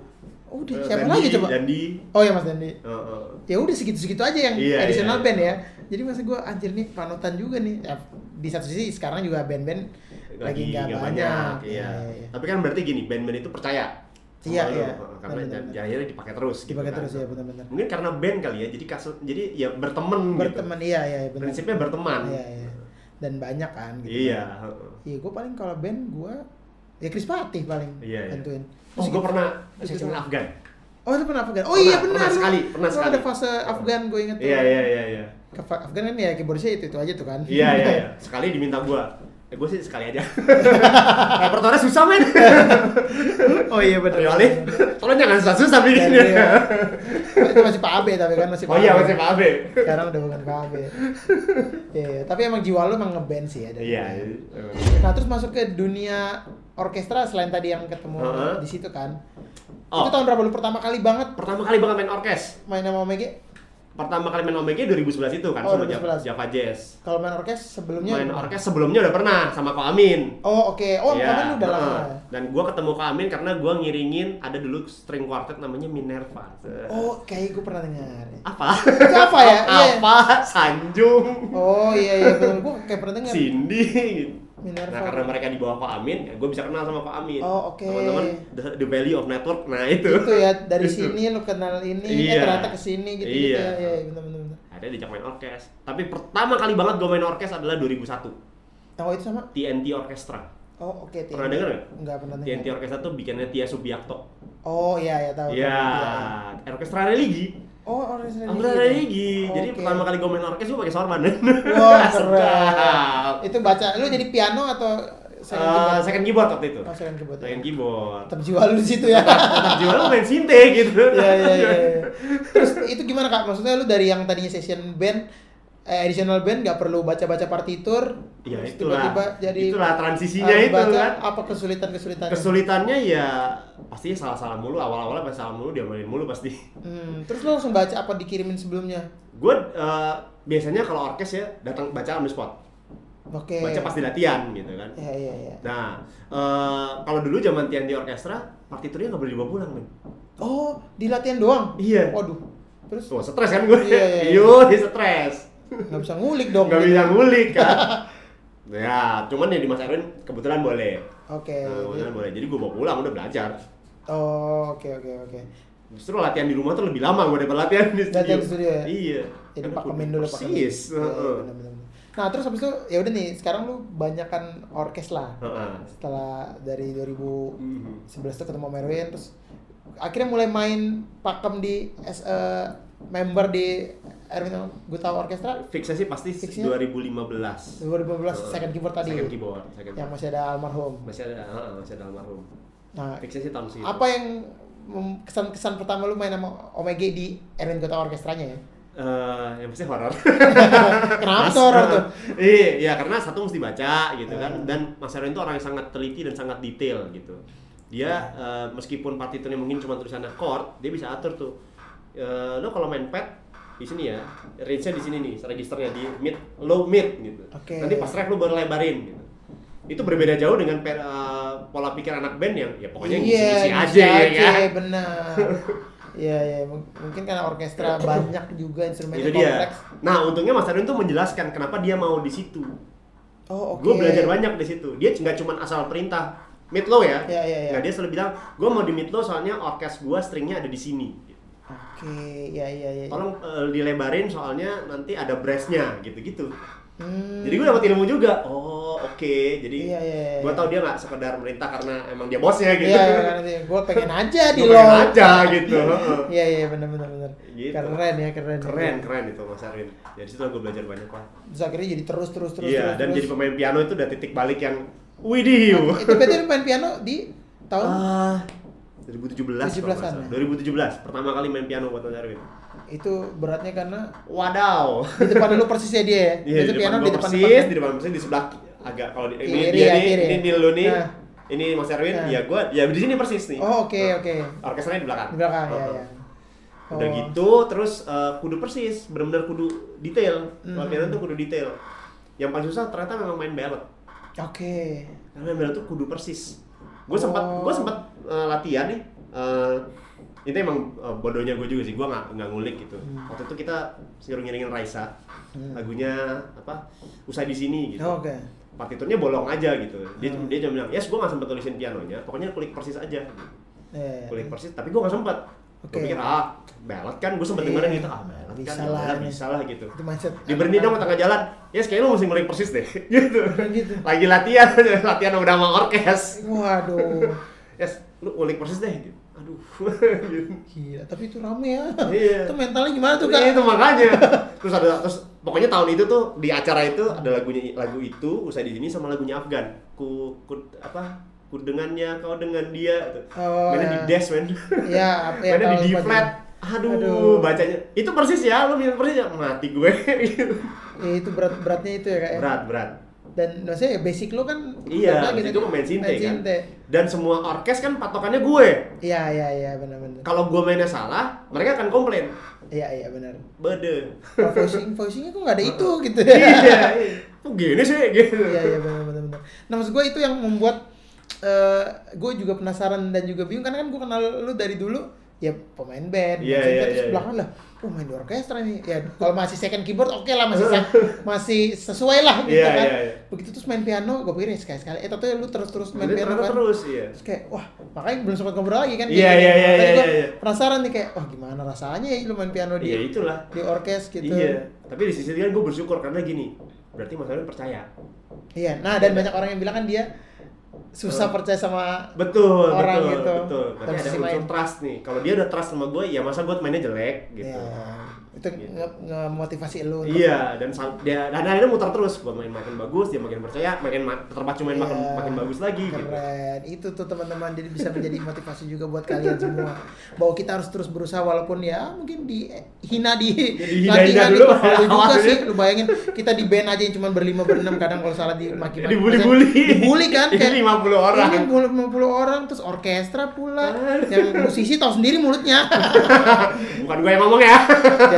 S2: Udah
S1: Eh,
S2: siapa
S1: Dandi,
S2: lagi coba?
S1: Dandi
S2: Oh ya Mas Dandi.
S1: Heeh.
S2: Ya udah segitu-segitu aja yang
S1: Iya,
S2: additional
S1: iya,
S2: band
S1: iya.
S2: ya. Jadi masa gue anjir nih panutan juga nih. Ya, di satu sisi sekarang juga band-band lagi nggak
S1: nggak
S2: banyak.
S1: iya.
S2: Iya, iya.
S1: tapi kan berarti gini band-band itu percaya
S2: Iya, iya.
S1: Karena akhirnya dipakai terus gitu
S2: Dipakai
S1: kan.
S2: terus ya benar-benar.
S1: mungkin karena band kali ya jadi kasus jadi ya berteman
S2: Berteman iya iya
S1: gitu.
S2: benar.
S1: prinsipnya berteman
S2: Iya iya. Dan banyak kan gitu.
S1: iya
S2: kan. Iya, gue paling kalau band gue ya Chris Patih paling
S1: Iya, iya.
S2: bantuin.
S1: oh gue pernah
S2: Terus
S1: sesi
S2: gitu.
S1: Afgan
S2: Oh itu pernah Afgan. Oh
S1: Pernah,
S2: iya
S1: pernah
S2: benar. lu-
S1: sekali, pernah sekali.
S2: ada fase Afgan gue inget tuh.
S1: iya iya iya iya
S2: Afgan kan ya keyboardnya itu itu aja tuh kan.
S1: iya iya iya. sekali diminta gue eh, gue sih sekali aja repertoarnya susah men
S2: oh iya benar.
S1: kecuali tolong jangan susah-susah
S2: Dan
S1: bikinnya
S2: dia- itu masih Pak Abe tapi kan masih
S1: oh iya masih Pak Abe
S2: Sekarang udah bukan Pak Abe. Iya, iya. tapi emang jiwa lu emang ngeband sih ya dari
S1: iya
S2: dulu. Nah, terus masuk ke dunia orkestra selain tadi yang ketemu
S1: Heeh.
S2: di situ kan.
S1: Oh.
S2: Itu tahun berapa lu pertama kali banget
S1: pertama kali banget main orkes
S2: main sama Omega?
S1: pertama kali main Omega 2011 itu kan
S2: Oh,
S1: sama Java,
S2: 2011.
S1: Java Jazz
S2: Kalau main orkes sebelumnya
S1: main orkes sebelumnya udah pernah sama Ko Amin
S2: Oh, oke. Oh,
S1: Iya,
S2: kamu udah lama.
S1: Dan gua ketemu Ko Amin karena gua ngiringin ada dulu string quartet namanya Minerva.
S2: Oh, kayak gue pernah dengar.
S1: Apa?
S2: Itu apa ya? Iya.
S1: apa? Sanjung,
S2: Oh, iya iya betul. Gue kayak pernah dengar.
S1: Cindy. gitu.
S2: Minerva.
S1: Nah, karena mereka di bawah Ko Amin, ya gua bisa kenal sama Ko Amin.
S2: Oh, oke.
S1: Teman-teman, the, the value of network. Nah, itu.
S2: Itu ya dari
S1: Itu.
S2: sini lu kenal ini, eh
S1: Iya.
S2: ternyata ke sini gitu gitu
S1: Iya.
S2: ya. Iya, iya, benar benar. benar.
S1: Ada diajak main orkes. Tapi pertama kali banget gua main orkes adalah 2001.
S2: Oh, itu sama.
S1: TNT Orchestra.
S2: Oh, oke.
S1: Pernah denger nggak?
S2: Enggak pernah
S1: TNT
S2: dengar.
S1: Orchestra tuh bikinnya Tia Subiakto.
S2: Oh, iya iya tahu.
S1: Iya,
S2: tahu, iya.
S1: orkestra religi.
S2: Oh, orkestra
S1: Ambrana
S2: Digi.
S1: Digi. Jadi
S2: Oke.
S1: pertama kali gue main orkes gue pakai sorban.
S2: Wah, keren. Itu baca lu jadi piano atau second
S1: Eh,
S2: keyboard?
S1: second keyboard waktu itu.
S2: Oh, second keyboard. ya.
S1: Second keyboard.
S2: Tetap jiwa lu di situ ya.
S1: Tetap jiwa lu main sinte gitu.
S2: Iya, iya, iya. iya. Terus itu gimana Kak? Maksudnya lu dari yang tadinya session band eh, additional band nggak perlu baca-baca partitur.
S1: Ya itulah.
S2: tiba-tiba jadi
S1: itulah transisinya
S2: harus
S1: itu
S2: baca,
S1: kan.
S2: Apa kesulitan-kesulitannya?
S1: Kesulitannya ya pastinya salah-salah mulu awal-awalnya pasti salah mulu dia main mulu pasti.
S2: Hmm, terus lu langsung baca apa dikirimin sebelumnya?
S1: Gue eh, biasanya kalau orkes ya datang baca on the spot.
S2: Oke.
S1: Baca pas di latihan gitu kan.
S2: Ya, iya, iya.
S1: Nah, eh, kalau dulu zaman Tian di orkestra, partiturnya nggak boleh dibawa pulang, men.
S2: Oh, di latihan doang?
S1: Iya.
S2: Waduh. Terus
S1: Tuh, stres kan gue.
S2: Iya, iya, iya.
S1: Yo, dia stres.
S2: Nggak bisa ngulik dong.
S1: Nggak bisa ngulik kan. ya, cuman ya di Mas Erwin kebetulan boleh.
S2: Oke.
S1: Nah, kebetulan boleh. Jadi gue bawa pulang udah belajar.
S2: Oh, oke oke oke.
S1: Justru latihan di rumah tuh lebih lama gue daripada latihan di studio.
S2: Latihan di studio ya?
S1: Iya.
S2: Jadi
S1: Karena
S2: pakemin dulu pakemin.
S1: Persis.
S2: Iya, iya, benar. Nah, terus habis itu ya udah nih, sekarang lu banyakan orkes lah.
S1: Heeh.
S2: Setelah dari 2011
S1: Mhm.
S2: tuh ketemu Merwin terus akhirnya mulai main pakem di as a member di Erwin Guta Orkestra
S1: Fixnya sih pasti
S2: Fixnya?
S1: 2015.
S2: 2015
S1: Heeh.
S2: second keyboard tadi.
S1: Second keyboard, second
S2: yang masih ada almarhum.
S1: masih ada heeh, masih ada almarhum.
S2: Nah,
S1: Fixnya sih tahun segitu.
S2: apa yang kesan-kesan pertama lu main sama Omega di Erwin Guta Orkestranya ya?
S1: Eh, yang pasti horor.
S2: Kenapa tuh horor tuh?
S1: Iya, ya karena satu mesti baca gitu kan.
S2: Hmm.
S1: Dan Mas Erwin itu orang yang sangat teliti dan sangat detail gitu. Dia eh, meskipun partiturnya mungkin cuma tulisannya chord, dia bisa atur tuh. Eh, lo kalau main pad di sini ya, range-nya di sini nih, registernya di mid, low mid gitu.
S2: Oke.
S1: Nanti pas ref lo baru lebarin gitu. Itu berbeda jauh dengan per- eh, pola pikir anak band yang ya pokoknya ngisi-ngisi
S2: Iya,
S1: aja ya kan.
S2: benar. Iya, iya, Mung- mungkin karena orkestra banyak juga instrumennya
S1: Itu dia.
S2: kompleks.
S1: Nah, untungnya Mas Erwin tuh menjelaskan kenapa dia mau di situ.
S2: Oh, oke.
S1: Gue belajar banyak di situ. Dia nggak cuma asal perintah mid low ya.
S2: Iya, iya, iya.
S1: Nggak, dia selalu bilang, gue mau di mid low soalnya orkes gue stringnya ada di sini.
S2: Oke, iya iya iya.
S1: Tolong eh, dilebarin soalnya nanti ada brassnya gitu-gitu.
S2: Hmm.
S1: Jadi gue dapat ilmu juga. Oh oke. Jadi
S2: Iya, iya, iya.
S1: gue tau dia nggak sekedar merintah karena emang dia bosnya gitu.
S2: Iya, iya, karena gue pengen aja di lo.
S1: pengen aja gitu.
S2: Iya, iya, benar benar benar.
S1: Gitu.
S2: Keren ya, keren.
S1: keren keren itu Mas Erwin. Dari situ gue belajar banyak lah.
S2: Terus akhirnya jadi terus terus terus
S1: Iya
S2: terus.
S1: dan
S2: terus.
S1: jadi pemain piano itu udah titik balik yang widih.
S2: Itu berarti lu main piano di tahun
S1: Ah, 2017
S2: 17-an
S1: kalau nggak salah.
S2: ya?
S1: 2017 pertama kali main piano buat Mas Erwin.
S2: itu beratnya karena
S1: Wadaw.
S2: di depan lu persisnya dia ya.
S1: Iya,
S2: Itu
S1: di
S2: piano di depan
S1: persis, di depan persis di sebelah agak kalau di, ini dia
S2: ya,
S1: nih, ini
S2: ya.
S1: di lu nih.
S2: Nah.
S1: Ini Mas Erwin,
S2: Nah.
S1: ya gua ya di sini persis nih.
S2: Oh, oke oke.
S1: Orkestranya di belakang.
S2: Di belakang ya
S1: Heeh.
S2: ya.
S1: Udah
S2: Oh.
S1: gitu terus eh, kudu persis, benar-benar kudu detail. Kalau
S2: Hmm.
S1: piano tuh kudu detail. Yang paling susah ternyata memang main ballad.
S2: Oke.
S1: Karena main ballad tuh kudu persis. Gue
S2: Oh.
S1: sempat gue sempat eh, latihan nih. eh, itu emang eh, bodohnya gue juga sih, gue nggak nggak ngulik gitu.
S2: Hmm.
S1: Waktu itu kita suruh ngiringin Raisa,
S2: Hmm.
S1: lagunya apa? Usai di sini gitu.
S2: Oh, Oke.
S1: Partiturnya bolong aja gitu. Dia
S2: Hmm.
S1: dia cuma bilang, yes gue nggak sempet tulisin pianonya, pokoknya kulik persis aja.
S2: Iya.
S1: Kulik persis, tapi gue nggak sempet. Gue pikir ah ballad kan, gue sempet
S2: Iya.
S1: dengerin gitu, ah ballad
S2: Bisa
S1: kan, ya
S2: lah
S1: bisa lah gitu.
S2: Itu.
S1: Di berhenti dong tengah jalan, yes kayaknya lu mesti ngulik persis deh, gitu.
S2: gitu.
S1: Lagi latihan, latihan udah sama orkes.
S2: Waduh.
S1: Yes, lu ngulik persis deh. Gitu. Aduh. gitu.
S2: Gila, tapi itu rame ya.
S1: Iya.
S2: Itu mentalnya gimana tuh, Kak?
S1: Itu makanya. Terus ada terus pokoknya tahun itu tuh di acara itu ada lagunya lagu itu usai di sini sama lagunya Afgan. Ku, ku apa? Ku dengannya kau dengan dia tuh.
S2: Oh,
S1: Mainnya di
S2: ya.
S1: dash men.
S2: Iya, apa ya,
S1: Mainnya di D flat. Aduh,
S2: Aduh.
S1: bacanya. Itu persis ya, lu bilang persis ya. Mati gue. gitu.
S2: Ya, itu berat-beratnya itu ya, Kak ya.
S1: berat, berat.
S2: Dan maksudnya ya basic lu kan
S1: Iya,
S2: udah
S1: itu
S2: gitu,
S1: pemain sinte
S2: main
S1: kan. Dan semua orkes kan patokannya gue.
S2: Iya, iya, iya, benar-benar.
S1: Kalau gue mainnya salah, mereka akan komplain.
S2: Iya, iya, benar.
S1: Bede.
S2: Kalau voicing, voicingnya kok nggak ada itu gitu
S1: iya, iya. Kok gini sih gitu.
S2: Iya, iya, benar, benar, benar. Nah, maksud gue itu yang membuat eh gue juga penasaran dan juga bingung karena kan gue kenal lu dari dulu ya pemain band,
S1: Iya,
S2: main sinte,
S1: iya,
S2: terus
S1: iya,
S2: belakang lah, oh main di orkestra nih, ya kalau masih second keyboard oke lah masih sa- masih sesuai lah gitu
S1: Iya,
S2: kan.
S1: iya, iya.
S2: Begitu terus main piano, gue pikir ya sekali sekali, eh tapi lu terus terus main piano kan.
S1: terus, iya.
S2: Terus kayak wah makanya belum sempat ngobrol lagi kan
S1: Iya, iya,
S2: gitu.
S1: iya,
S2: Makanya
S1: iya,
S2: gua
S1: iya.
S2: penasaran nih kayak wah gimana rasanya ya lu main piano di
S1: Iya itulah.
S2: di orkes gitu
S1: Iya. Tapi di sisi lain gue bersyukur karena gini. Berarti Mas Arwin percaya.
S2: Iya, nah dan banyak orang yang bilang kan dia susah
S1: Eh,
S2: percaya sama
S1: betul
S2: orang
S1: betul
S2: gitu.
S1: betul. Tapi
S2: dalam
S1: ada unsur
S2: main.
S1: trust nih. Kalau dia udah trust sama gue ya masa gue mainnya jelek gitu.
S2: Ya, itu
S1: Gitu.
S2: nge- nge-motivasi lu
S1: Iya, dan dia dan akhirnya muter terus. Gua main makin bagus, dia makin percaya, makin ma- terpacu main makin
S2: Iya.
S1: makin bagus lagi gitu.
S2: Keren. Itu tuh teman-teman jadi bisa menjadi motivasi juga buat kalian semua. Bahwa kita harus terus berusaha walaupun ya mungkin dihina di
S1: Jadi hina-hina dulu
S2: Lu juga
S1: awalnya.
S2: sih, lu bayangin kita di band aja yang cuma berlima berenam kadang kalau salah dimaki-maki.
S1: Dibully-bully.
S2: Dibully kan
S1: Ini 50 orang.
S2: Ini 50 orang terus orkestra pula. yang musisi tahu sendiri mulutnya.
S1: Bukan gue yang ngomong ya.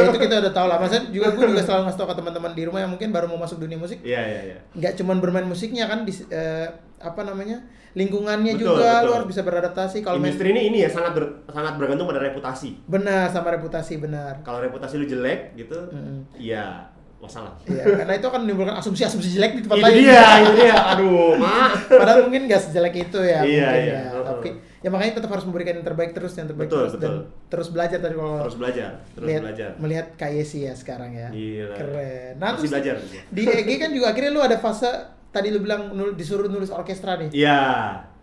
S2: Itu kita udah tahu lah. Maksudnya juga gue juga selalu ngasih tau ke teman-teman di rumah yang mungkin baru mau masuk dunia musik
S1: Iya, iya, iya.
S2: nggak cuman bermain musiknya kan di eh, apa namanya lingkungannya
S1: Betul,
S2: juga
S1: betul.
S2: lu harus bisa beradaptasi kalau main
S1: Industri ini ini ya sangat ber- sangat bergantung pada reputasi.
S2: benar sama reputasi benar
S1: Kalau reputasi lu jelek gitu,
S2: Mm-mm.
S1: iya masalah.
S2: Iya, karena itu akan menimbulkan asumsi-asumsi jelek di tempat lain.
S1: itu dia. Aduh, mak.
S2: Padahal mungkin nggak sejelek itu ya.
S1: Iya,
S2: mungkin
S1: iya.
S2: ya. Tapi ya makanya tetap harus memberikan yang terbaik terus, yang terbaik
S1: Betul,
S2: terus dan
S1: betul.
S2: terus belajar tadi kalau
S1: Terus belajar, terus
S2: lihat,
S1: belajar.
S2: melihat KYC ya sekarang ya.
S1: Gila.
S2: Keren. Nah,
S1: Masih
S2: terus
S1: belajar.
S2: Di EG kan juga akhirnya lu ada fase tadi lu bilang nul, disuruh nulis orkestra nih.
S1: Iya.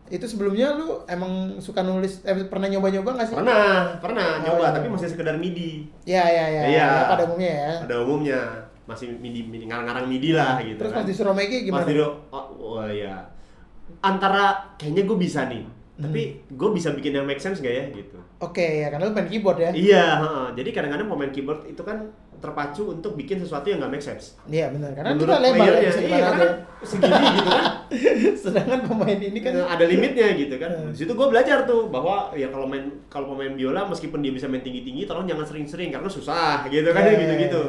S2: Itu sebelumnya lu emang suka nulis eh, pernah nyoba-nyoba nggak sih?
S1: Pernah, pernah
S2: Oh,
S1: nyoba
S2: iya.
S1: tapi masih sekedar MIDI.
S2: Iya, iya, iya.
S1: Iya.
S2: Ya, pada umumnya ya.
S1: Pada umumnya masih MIDI, MIDI ngarang-ngarang MIDI lah gitu.
S2: Terus
S1: kan.
S2: pas disuruh Megi gimana?
S1: Pas disuruh, oh, oh ya. Antara kayaknya gue bisa nih, tapi
S2: Hmm.
S1: gue bisa bikin yang make sense gak ya gitu.
S2: Oke, ya karena lu main keyboard ya.
S1: Iya, heeh. jadi kadang-kadang pemain keyboard itu kan terpacu untuk bikin sesuatu yang gak make sense.
S2: Iya benar, karena
S1: Menurut
S2: kita lebar ya, bisa
S1: iya, karena kan segini gitu kan.
S2: Sedangkan pemain ini kan
S1: Nah, ada limitnya gitu kan.
S2: Hmm.
S1: Di situ gue belajar tuh bahwa ya kalau main kalau pemain biola meskipun dia bisa main tinggi-tinggi, tolong jangan sering-sering karena susah gitu kan
S2: Iya,
S1: gitu-gitu.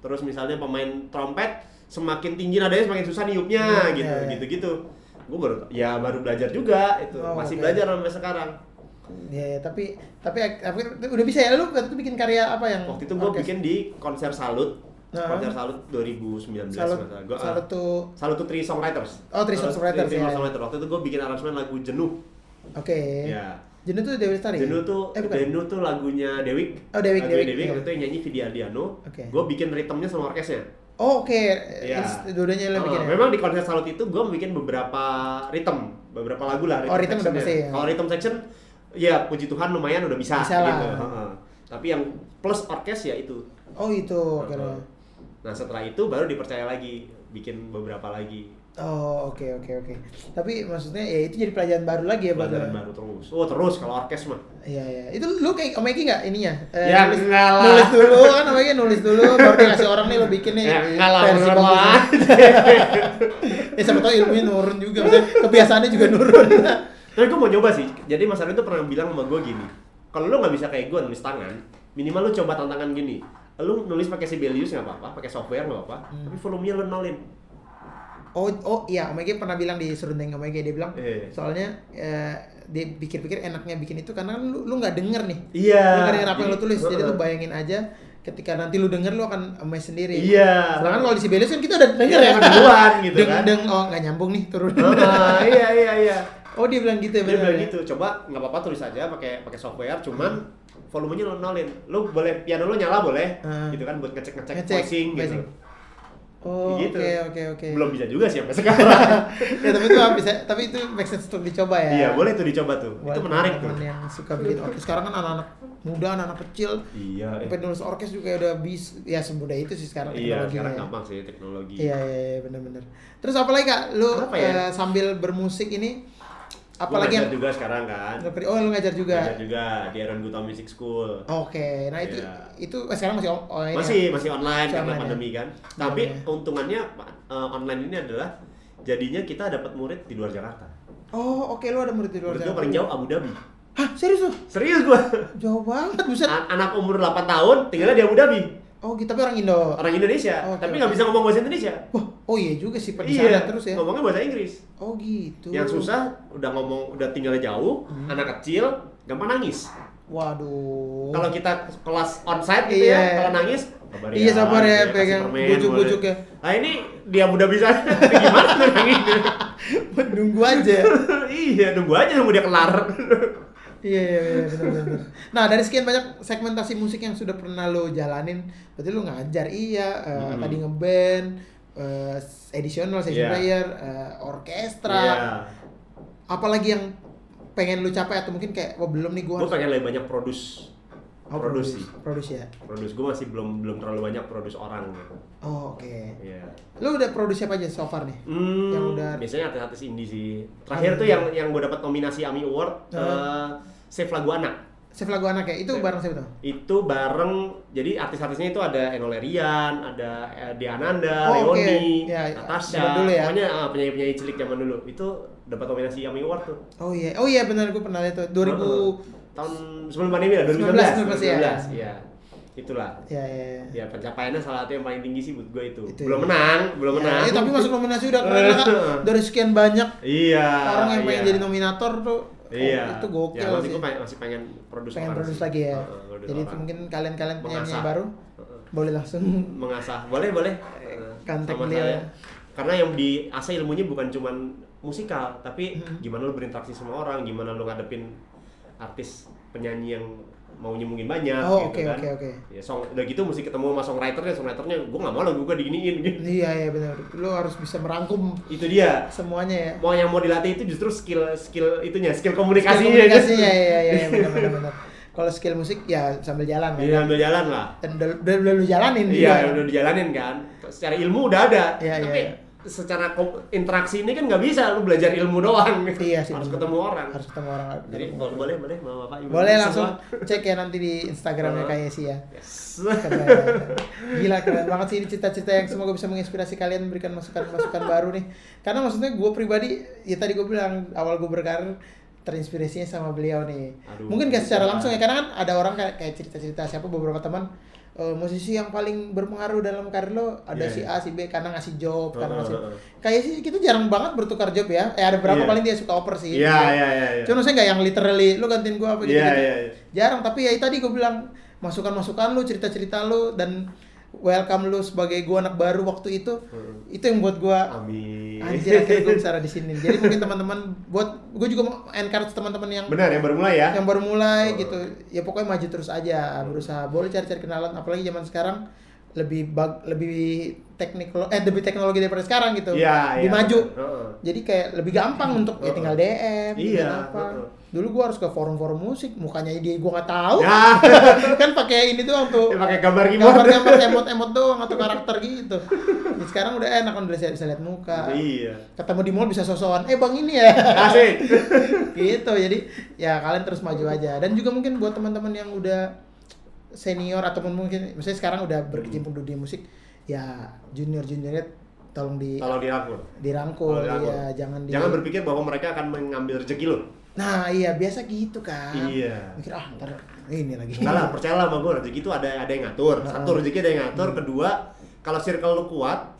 S2: Iya,
S1: Terus misalnya pemain trompet semakin tinggi nadanya semakin susah niupnya
S2: Hmm,
S1: gitu,
S2: iya, iya.
S1: gitu-gitu. Gue baru ya baru belajar juga itu.
S2: Oh,
S1: Masih
S2: oke.
S1: belajar sampai sekarang.
S2: ya, ya, tapi tapi tapi udah bisa ya lu waktu itu bikin karya apa yang
S1: Waktu itu gue
S2: orkes-
S1: bikin di konser Salut.
S2: Nah.
S1: Konser Salut 2019
S2: Salut.
S1: Gua, ah,
S2: salut tuh
S1: Salut tuh Three Songwriters.
S2: Oh, Three Songwriters,
S1: Three
S2: ya.
S1: Songwriters. Waktu itu gue bikin aransemen lagu Jenuh.
S2: oke.
S1: Ya.
S2: Jenuh tuh Dewi Lestari. ya?
S1: Jenuh tuh,
S2: eh bukan.
S1: Jenuh tuh lagunya Dewik.
S2: Oh, Dewik,
S1: Lagunya
S2: Dewik, iya.
S1: Itu yang nyanyi Vidi Ardiano.
S2: Oke.
S1: Gue bikin ritmenya sama orkesnya.
S2: Oh, oke.
S1: Iya.
S2: Ini Dua-duanya lu
S1: Oh,
S2: bikin ya.
S1: Memang di konser Salut itu gue bikin beberapa ritm, beberapa lagu lah.
S2: Oh, ritm udah pasti ya.
S1: Kalau ritm section, ya puji Tuhan lumayan udah bisa,
S2: Bisa lah.
S1: gitu. Heeh. Tapi yang plus orkes ya itu.
S2: Oh, itu oke.
S1: Heeh. Nah setelah itu baru dipercaya lagi bikin beberapa lagi
S2: Oh, oke oke oke. Tapi maksudnya ya itu jadi pelajaran baru lagi ya
S1: pelajaran baru terus. Oh terus kalau orkes mah.
S2: Iya iya. Itu lu kayak Om Eki nggak ininya? Eh,
S1: Ya,
S2: nulis,
S1: enggak lah.
S2: nulis dulu kan Om Eki nulis dulu baru dikasih orang nih lo bikin nih.
S1: Ya enggak lah,
S2: versi bagusnya. ya siapa tahu ilmunya nurun juga, maksudnya kebiasaannya juga nurun.
S1: Tapi gue mau nyoba sih. Jadi Mas Arvin tuh pernah bilang sama gue gini. Kalau lu nggak bisa kayak gue nulis tangan, minimal lu coba tantangan gini. Lu nulis pakai Sibelius nggak apa-apa, pakai software nggak apa-apa,
S2: Hmm.
S1: tapi volumenya lu nolin.
S2: Oh oh iya Om Eki pernah bilang di serundeng Om Eki dia bilang
S1: Iya.
S2: soalnya eh, dia pikir-pikir enaknya bikin itu karena kan lu lu nggak denger nih.
S1: Iya.
S2: Lu nggak denger apa yang lu tulis, jadi lu bayangin aja ketika nanti lu denger lu akan amazed sendiri.
S1: Iya.
S2: Sedangkan kalau di Sibelius kan kita udah denger
S1: Iya,
S2: ya.
S1: duluan gitu
S2: deng,
S1: kan.
S2: Deng, oh nggak nyambung nih turun.
S1: Ah, iya iya iya.
S2: oh dia bilang gitu ya
S1: Dia bilang
S2: ya?
S1: gitu, coba nggak apa-apa tulis aja pakai pakai software, cuman volumenya lu nolin. Lu boleh piano lu nyala boleh,
S2: Hmm.
S1: gitu kan buat ngecek-ngecek
S2: Ngecek,
S1: voicing gitu.
S2: voicing. Oh, oke
S1: Gitu.
S2: oke oke.
S1: Belum bisa juga sih sampai sekarang.
S2: ya tapi itu bisa, tapi itu make sense untuk dicoba ya.
S1: Iya, boleh tuh dicoba tuh.
S2: Buat
S1: itu menarik tuh.
S2: teman-teman yang suka bikin orkes. Sekarang kan anak-anak muda, anak-anak kecil,
S1: Iya. eh.
S2: sampai nulis orkes juga udah bis, ya semudah itu sih sekarang
S1: Iya,
S2: teknologinya.
S1: sekarang
S2: ya.
S1: gampang sih teknologi.
S2: Iya iya, iya benar-benar. Terus apa lagi kak? Lu
S1: Apa ya?
S2: eh, sambil bermusik ini, apalagi
S1: ngajar
S2: yang
S1: juga sekarang kan.
S2: Oh lu ngajar juga.
S1: Ngajar juga di Aaron Guta Music School.
S2: Oke, nah itu
S1: Iya.
S2: itu eh, sekarang masih oh, ini ya?
S1: masih masih online
S2: Masih
S1: karena
S2: online,
S1: pandemi
S2: ya?
S1: kan. Tapi
S2: Iya.
S1: keuntungannya eh, online ini adalah jadinya kita dapat murid di luar Jakarta.
S2: Oh oke lu ada murid di luar
S1: Murid
S2: Jakarta.
S1: paling jauh Abu Dhabi.
S2: Hah serius lu?
S1: Serius gua.
S2: Jauh banget buset.
S1: An- Anak umur 8 tahun tinggalnya di Abu Dhabi.
S2: Oh gitu tapi orang Indo.
S1: Orang Indonesia,
S2: Oke,
S1: tapi
S2: oke.
S1: nggak bisa ngomong bahasa Indonesia.
S2: Wah, oh iya juga sih di sana terus ya.
S1: Ngomongnya bahasa Inggris.
S2: Oh gitu.
S1: Yang susah udah ngomong udah tinggalnya jauh,
S2: Hmm.
S1: anak kecil, gampang nangis.
S2: Waduh.
S1: Kalau kita kelas onsite gitu
S2: Iya.
S1: ya, kalau nangis sabar
S2: Iya, sabar ya,
S1: kasih
S2: pegang bujuk-bujuk ya.
S1: Nah ini dia muda bisa gimana nangis?
S2: Nunggu aja.
S1: iya, nunggu aja nunggu dia kelar.
S2: Iya, iya, iya, benar benar. Nah, dari sekian banyak segmentasi musik yang sudah pernah lo jalanin, berarti lo ngajar iya, eh,
S1: Mhm.
S2: tadi ngeband, eh, additional session
S1: Iya.
S2: player, eh, orkestra.
S1: Iya.
S2: apalagi yang pengen lu capai atau mungkin kayak wah belum nih gua
S1: gue pengen lebih banyak produce
S2: Oh,
S1: produce sih
S2: produce ya
S1: produce gue masih belum belum terlalu banyak produce orang gitu
S2: oh oke
S1: Iya.
S2: lu udah produce siapa aja so far nih
S1: Hmm,
S2: Yang udah-
S1: biasanya artis-artis indie sih. Terakhir
S2: Ah,
S1: tuh
S2: iya.
S1: yang yang gue dapat nominasi AMI Award eh, Save Lagu Anak.
S2: save lagu anak ya itu
S1: Save.
S2: bareng siapa tuh
S1: Itu bareng jadi artis-artisnya itu ada Eno Lerian, ada eh, Diananda,
S2: Oh.
S1: Leoni,
S2: Ya,
S1: Natasha,
S2: zaman dulu ya.
S1: pokoknya ah, penyanyi-penyanyi cilik zaman dulu. Itu dapat nominasi AMI Award tuh.
S2: oh iya oh iya benar gua pernah lihat tuh 2000
S1: Heeh. Tahun sebelum pandemi lah
S2: 19,
S1: 2019
S2: ya.
S1: 2019 iya itulah
S2: ya ya, ya.
S1: ya pencapaiannya salah satu yang paling tinggi sih buat gue itu,
S2: Itu
S1: belum
S2: ya.
S1: menang belum
S2: Ya,
S1: menang
S2: ya, tapi masuk nominasi udah keren lah dari sekian banyak
S1: iya
S2: orang yang pengen
S1: iya.
S2: jadi nominator tuh oh,
S1: iya
S2: itu gokil
S1: ya, masih
S2: sih
S1: gue masih pengen produce
S2: pengen produce
S1: sih.
S2: lagi ya
S1: produce
S2: jadi itu
S1: orang.
S2: mungkin kalian-kalian penyanyi baru
S1: Heeh.
S2: boleh langsung
S1: mengasah boleh boleh Heeh,
S2: kontak beliau
S1: saya.
S2: ya.
S1: karena yang diasah ilmunya bukan cuman musikal tapi
S2: Hmm.
S1: gimana lu berinteraksi sama orang gimana lu ngadepin artis penyanyi yang maunya mungkin banyak
S2: Oh,
S1: gitu
S2: oke,
S1: kan
S2: oke, oke.
S1: ya song udah gitu mesti ketemu sama songwriternya songwriternya gue nggak mau lagu gue diginiin gitu
S2: iya iya benar lu harus bisa merangkum
S1: itu dia
S2: semuanya ya
S1: mau yang mau dilatih itu justru skill skill itunya skill
S2: Skill
S1: komunikasinya
S2: komunikasinya ya ya ya benar benar benar kalau skill musik ya sambil jalan ya
S1: Iya, ambil jalan lah.
S2: dan udah, udah, lu jalanin
S1: Iya,
S2: juga.
S1: udah dijalanin kan. Secara ilmu udah ada.
S2: Iya, iya,
S1: tapi
S2: iya.
S1: Secara interaksi ini kan nggak bisa lu belajar ilmu doang.
S2: Iya sih,
S1: Harus
S2: bener.
S1: ketemu orang.
S2: harus ketemu orang
S1: Jadi kalau boleh boleh mau Bapak Ibu.
S2: boleh
S1: semua.
S2: langsung cek ya nanti di Instagramnya
S1: Uh.
S2: kayak sih ya
S1: Yes.
S2: keren. gila keren banget sih ini cita-cita yang semoga bisa menginspirasi kalian memberikan masukan-masukan baru nih karena maksudnya gue pribadi ya tadi gue bilang awal gue berkarir terinspirasinya sama beliau nih
S1: Aduh,
S2: mungkin gak secara langsung ya karena kan ada orang kayak kayak cerita-cerita siapa beberapa teman eh, musisi yang paling berpengaruh dalam karir lo ada
S1: Iya,
S2: si
S1: iya.
S2: A si B karena ngasih job karena ngasih
S1: heeh.
S2: kayak sih kita jarang banget bertukar job ya eh ada berapa
S1: Iya.
S2: paling dia suka oper sih
S1: Iya, iya, iya, iya.
S2: Cuma saya nggak yang literally lu gantiin gua apa gitu,
S1: Iya,
S2: gitu.
S1: iya, iya.
S2: Jarang, tapi ya tadi gua bilang masukan-masukan lu, cerita-cerita lu dan welcome lu sebagai gua anak baru waktu itu.
S1: Hmm.
S2: Itu yang buat gua
S1: Amin.
S2: anjir akhirnya gua bisa ada di sini. Jadi mungkin teman-teman buat gua juga mau encourage teman-teman yang
S1: Benar yang baru mulai ya.
S2: yang baru mulai
S1: Oh.
S2: gitu. Ya pokoknya maju terus aja, berusaha. Boleh cari-cari kenalan apalagi zaman sekarang lebih bag, lebih teknikal eh lebih teknologi daripada sekarang gitu.
S1: Iya,
S2: lebih maju.
S1: benar. Heeh.
S2: Jadi kayak lebih gampang untuk ya tinggal DM,
S1: Iya,
S2: apa. Dulu gua harus ke forum-forum musik, mukanya dia gua nggak tahu.
S1: Ya,
S2: kan pakai ini doang tuh.
S1: dia pakai gambar gimana?
S2: Gambar-gambar emot-emot doang atau karakter gitu. Ya, sekarang udah enak kan udah bisa, bisa lihat muka.
S1: Iya.
S2: Ketemu di mall bisa sosokan, eh bang ini ya.
S1: Asik.
S2: gitu. Jadi ya kalian terus maju aja. Dan juga mungkin buat teman-teman yang udah senior ataupun mungkin misalnya sekarang udah berkecimpung di dunia musik, ya junior-juniornya tolong di
S1: Tolong dirangkul.
S2: dirangkul,
S1: Tolong dirangkul.
S2: ya jangan di
S1: Jangan berpikir bahwa mereka akan mengambil rezeki lo.
S2: Nah iya biasa gitu kan.
S1: Iya.
S2: Mikir ah ntar ini lagi.
S1: Enggak lah, percayalah sama gue, rezeki itu ada ada yang ngatur. Satu rezeki ada yang ngatur, kedua kalau circle lu kuat,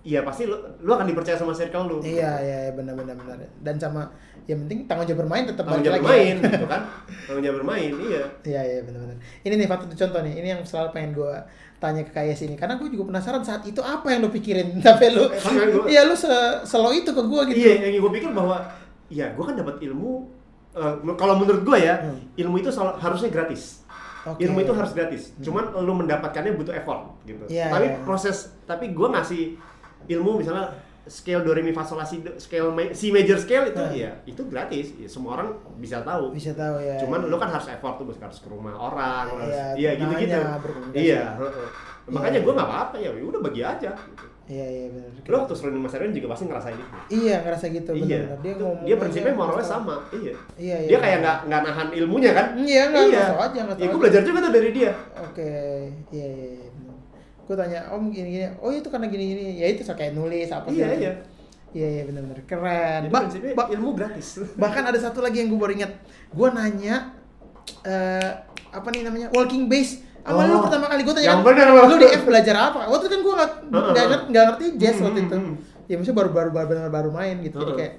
S1: iya pasti lu lu akan dipercaya sama circle lu.
S2: Iya iya iya, benar benar benar. Dan sama yang penting tanggung jawab bermain tetap
S1: Tanggung jawab
S2: lagi.
S1: bermain
S2: ya.
S1: gitu kan. Tanggung jawab bermain, iya.
S2: Iya iya benar benar. Ini nih satu contoh nih. Ini yang selalu pengen gue tanya ke Kayes ini karena gue juga penasaran saat itu apa yang lu pikirin sampai lu
S1: Eh,
S2: iya lu se selo itu ke gue gitu.
S1: Iya, yang gue pikir bahwa ya gue kan dapat ilmu eh, kalau menurut gue ya,
S2: Hmm.
S1: ilmu itu selalu- harusnya gratis.
S2: Oke.
S1: Ilmu itu harus gratis. Cuman lu mendapatkannya butuh effort gitu.
S2: Iya,
S1: tapi
S2: iya.
S1: proses tapi gue ngasih ilmu misalnya scale do re mi fa sol la si scale ma- C major scale itu
S2: Hmm.
S1: ya itu gratis. Ya, semua orang bisa tahu.
S2: Bisa tahu ya.
S1: Cuman lu kan harus effort tuh harus ke rumah orang, harus
S2: Iya,
S1: iya gitu-gitu.
S2: nanya, berkomunikasi.
S1: Iya. Makanya
S2: Iya.
S1: gue nggak apa-apa ya, udah bagi aja. Gitu.
S2: Iya iya benar.
S1: Lu waktu sering Mas Erwin juga pasti ngerasain itu.
S2: Iya ngerasa gitu
S1: iya.
S2: benar-benar. Dia
S1: Tuh,
S2: ngomong
S1: dia prinsipnya moralnya sama. Iya.
S2: Iya iya.
S1: Dia kayak nggak nggak nahan ilmunya kan?
S2: Iya nggak
S1: iya.
S2: ngasih aja ngasih
S1: Ya, gue
S2: aja.
S1: belajar juga tuh dari dia.
S2: Oke, iya iya. iya. Gue tanya, om gini gini, oh itu karena gini gini, ya itu kayak nulis apa
S1: Iya,
S2: segala
S1: iya.
S2: macam. Iya iya benar-benar keren.
S1: Jadi
S2: Ba-
S1: prinsipnya
S2: ba-
S1: ilmu gratis.
S2: bahkan ada satu lagi yang gue baru ingat, gue nanya eh apa nih namanya walking base. Sama lu
S1: Oh,
S2: pertama kali gue tanya
S1: yang
S2: kan,
S1: bener,
S2: lu di F belajar apa? Waktu itu kan gue nggak ngerti, ngerti jazz
S1: Hmm,
S2: waktu
S1: hmm,
S2: itu.
S1: hmm.
S2: Ya maksudnya baru baru baru baru, baru main gitu. Jadi kayak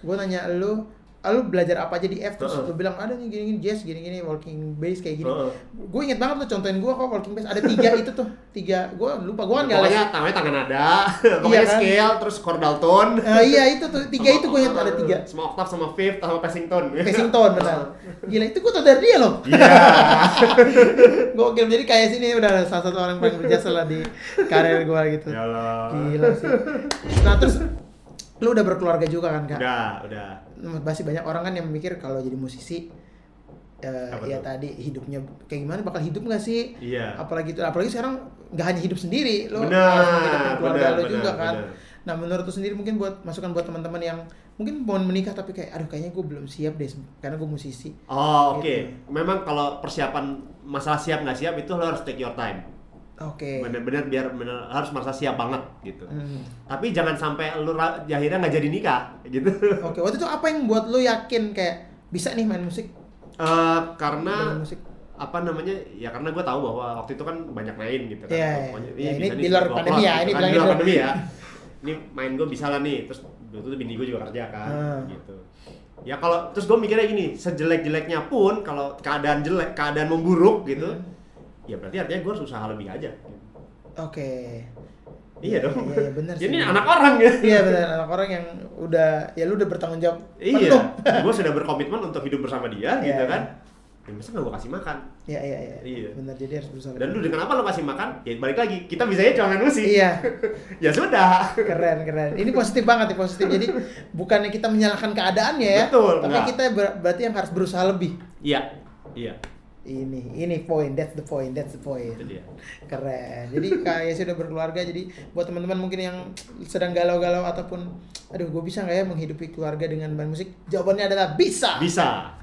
S2: gue nanya lu ah, lu belajar apa aja di F terus
S1: Heeh.
S2: lu bilang ada nih gini gini jazz gini gini walking bass kayak gini
S1: Heeh.
S2: gue inget banget tuh contohin gue kok walking bass ada tiga itu tuh tiga gue lupa gue kan les
S1: Pokoknya tangannya tangan nada, pokoknya
S2: kan?
S1: scale, terus chordal tone.
S2: Nah, iya itu tuh tiga
S1: Sama-
S2: itu gue inget ada tiga
S1: Sama octave sama fifth sama passing tone.
S2: passing tone benar gila itu gue tau dari dia loh
S1: Iya.
S2: gokil jadi kayak sini udah salah satu orang paling berjasa lah di karir gue gitu
S1: Yalah.
S2: gila sih nah terus lu udah berkeluarga juga kan kak
S1: Udah, udah.
S2: masih banyak orang kan yang mikir kalau jadi musisi eh,
S1: Apa
S2: ya
S1: tuh?
S2: tadi hidupnya kayak gimana bakal hidup nggak sih
S1: Iya.
S2: apalagi itu apalagi sekarang nggak hanya hidup sendiri lo
S1: Benar,
S2: harus menghidupkan keluarga
S1: benar,
S2: lo
S1: benar,
S2: juga kan
S1: benar.
S2: nah menurut lu sendiri mungkin buat masukan buat teman-teman yang mungkin mau menikah tapi kayak aduh kayaknya gue belum siap deh karena gue musisi
S1: Oh, oke.
S2: Gitu.
S1: Memang kalau persiapan masalah siap nggak siap itu lo harus take your time.
S2: Oke
S1: Bener-bener biar bener harus merasa siap banget gitu.
S2: Hmm.
S1: Tapi jangan sampai lu akhirnya nggak jadi nikah gitu.
S2: oke waktu itu apa yang buat lu yakin kayak bisa nih main musik
S1: Eh, karena
S2: main musik
S1: apa namanya ya karena gue tahu bahwa waktu itu kan banyak main gitu kan
S2: Iya, iya.
S1: Pokoknya,
S2: Ya,
S1: "Ih,
S2: ini di luar pandemi
S1: upload,"
S2: ya,
S1: gitu
S2: ini
S1: kan,
S2: bilangin
S1: di luar pandemi ya ini main gue bisa lah nih terus waktu itu bini gue juga kerja kan
S2: Hmm.
S1: gitu ya kalau terus gue mikirnya gini sejelek jeleknya pun kalau keadaan jelek keadaan memburuk gitu
S2: Hmm.
S1: Ya berarti artinya gue harus usaha lebih aja
S2: oke
S1: iya dong
S2: iya, iya, bener sih.
S1: ini anak orang ya
S2: iya benar anak orang yang udah ya lu udah bertanggung jawab
S1: iya gue sudah berkomitmen untuk hidup bersama dia
S2: Iya,
S1: gitu
S2: iya.
S1: kan ya masa nggak gue kasih makan
S2: Iya iya iya.
S1: Iya.
S2: Benar jadi harus berusaha.
S1: dan lu dengan apa lo kasih makan ya balik lagi kita bisanya cuma main musik
S2: Iya,
S1: ya sudah
S2: keren keren. Ini positif banget nih positif. Jadi bukannya kita menyalahkan keadaannya ya,
S1: Betul,
S2: tapi
S1: enggak.
S2: kita ber- berarti yang harus berusaha lebih.
S1: iya iya
S2: Ini ini point, that's the point, that's the point. Keren. Jadi kayak sudah berkeluarga. Jadi buat teman-teman mungkin yang sedang galau-galau ataupun, aduh gue bisa nggak ya menghidupi keluarga dengan main musik? Jawabannya adalah bisa.
S1: bisa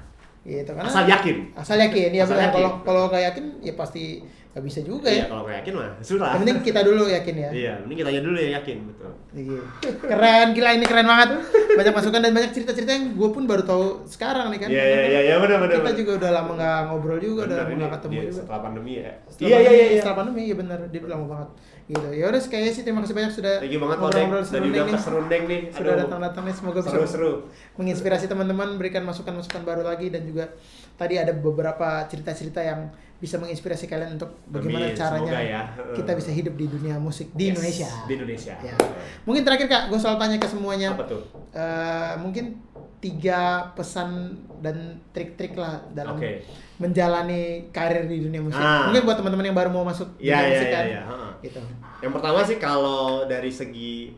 S2: Gitu karena
S1: asal yakin
S2: asal yakin ya
S1: Asal
S2: benar.
S1: yakin.
S2: Kalau kalau nggak yakin ya pasti nggak bisa juga
S1: iya
S2: ya.
S1: kalau nggak yakin mah sudah
S2: Yang penting kita dulu yakin ya.
S1: iya mending kita aja dulu yang yakin betul
S2: Iya. Keren, gila ini keren banget. Banyak masukan dan banyak cerita-cerita yang gue pun baru tahu sekarang nih kan.
S1: iya iya iya iya benar benar
S2: Kita
S1: benar.
S2: juga udah lama nggak ngobrol juga, udah lama nggak ketemu
S1: dia
S2: juga.
S1: setelah pandemi ya
S2: Setelah
S1: iya iya
S2: pandemi-
S1: iya iya.
S2: Setelah pandemi iya benar, dia udah lama banget. Gitu. Ya udah kayaknya sih terima kasih banyak sudah
S1: thank you banget
S2: ngobrol-ngobrol serundeng nih.
S1: serundeng nih
S2: Sudah datang-datang nih semoga bisa
S1: seru seru
S2: menginspirasi teman-teman, berikan masukan-masukan baru lagi dan juga tadi ada beberapa cerita-cerita yang bisa menginspirasi kalian untuk bagaimana
S1: Amin,
S2: caranya
S1: ya.
S2: kita bisa hidup di dunia musik di
S1: Yes,
S2: Indonesia.
S1: di Indonesia
S2: Ya. Mungkin terakhir kak, gue selalu tanya ke semuanya.
S1: apa tuh
S2: Eh, mungkin tiga pesan dan trik-trik lah dalam
S1: Oke.
S2: menjalani karir di dunia musik.
S1: Ah.
S2: Mungkin buat teman-teman yang baru mau masuk
S1: Iya
S2: dunia
S1: iya
S2: musik
S1: iya
S2: kan.
S1: iya heeh.
S2: Gitu.
S1: Yang pertama sih kalau dari segi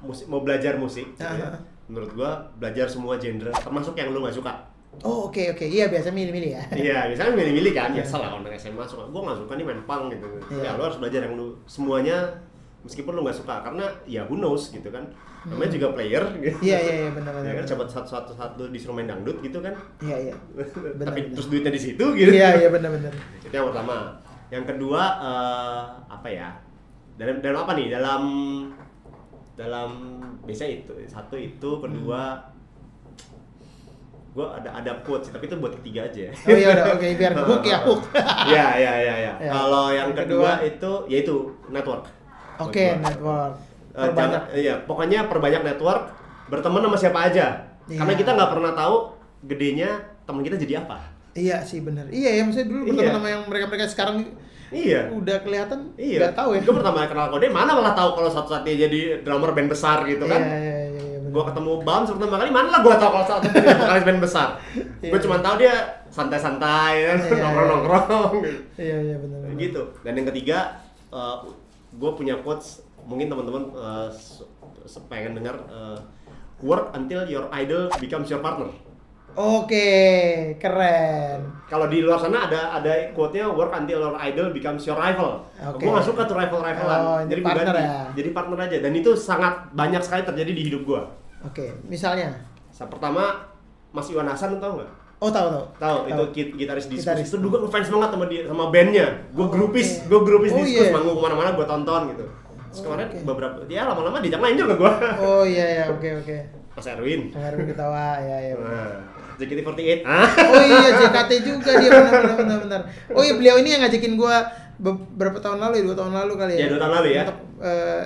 S1: musik mau belajar musik, gitu ya, menurut gua belajar semua genre, termasuk yang lu nggak suka.
S2: Oh oke oke, iya biasa milih-milih ya.
S1: Iya, misalnya milih-milih kan,
S2: Iya.
S1: biasa lah orang SMA suka, gua nggak suka nih main punk gitu.
S2: Iya.
S1: Ya lu harus belajar yang lu semuanya meskipun lu nggak suka karena ya who knows gitu kan. Namanya juga player gitu.
S2: Iya iya iya benar benar.
S1: Ya kan coba satu-satu satu disuruh main dangdut gitu kan.
S2: Iya iya. Benar,
S1: Tapi
S2: benar.
S1: terus duitnya di situ gitu.
S2: Iya iya benar benar.
S1: Itu yang pertama. Yang kedua eh, apa ya? Dalam dalam apa nih? Dalam dalam biasa itu satu itu kedua gua ada ada quote sih tapi itu buat ketiga aja ya.
S2: Oh iya oke biar hook ya hook.
S1: Iya iya iya iya.
S2: Ya.
S1: Kalau yang
S2: Yang
S1: kedua,
S2: kedua?
S1: itu yaitu network.
S2: Oke
S1: gua.
S2: network. Perbanyak.
S1: jangan- iya, pokoknya perbanyak network, berteman sama siapa aja.
S2: Iya.
S1: Karena kita nggak pernah tahu gedenya teman kita jadi apa.
S2: Iya sih benar. Iya ya maksudnya dulu
S1: Iya.
S2: berteman sama yang mereka-mereka sekarang
S1: Iya.
S2: udah kelihatan
S1: Iya.
S2: nggak tahu ya.
S1: Gue pertama kenal Kode, mana malah tahu kalau satu saatnya jadi drummer band besar gitu kan.
S2: Iya iya iya iya.
S1: Gue ketemu Bam pertama kali, mana lah gue tahu kalau satu vokalis band besar.
S2: Iya.
S1: Gue cuma tahu dia santai-santai, kan,
S2: Iya, iya.
S1: nongkrong-nongkrong.
S2: Iya iya benar.
S1: gitu. Dan yang ketiga, gue punya quotes, mungkin teman-teman eh, se- pengen dengar eh, work until your idol becomes your partner.
S2: Oke, keren.
S1: Kalau di luar sana ada ada quote-nya work until your idol becomes your rival.
S2: Oke.
S1: Gue gak suka tuh rival-rivalan.
S2: Oh,
S1: jadi
S2: partner
S1: ganti.
S2: ya?
S1: Jadi partner aja. Dan itu sangat banyak sekali terjadi di hidup gue.
S2: Oke, misalnya.
S1: Pertama, Mas Iwan Hasan tau nggak?
S2: Oh tahu tahu.
S1: Tahu itu git- gitaris diskus.
S2: Gitaris.
S1: Itu gue ngefans banget sama dia sama bandnya. Gue
S2: Oh,
S1: grupis,
S2: oke.
S1: gue grupis
S2: Oh,
S1: diskus
S2: iya.
S1: manggung ke mana-mana gue tonton gitu. Terus
S2: Oh,
S1: kemarin
S2: oke.
S1: beberapa ya lama-lama diajak main juga gue.
S2: Oh iya ya, oke oke.
S1: Mas Erwin.
S2: Kemarin ketawa, ya ya.
S1: Nah, JKT48. Ah.
S2: Oh iya JKT juga dia benar benar benar benar. Oh iya beliau ini yang ngajakin gua beberapa tahun lalu ya, dua tahun lalu kali ya.
S1: Iya, dua tahun lalu ya.
S2: Untuk eh,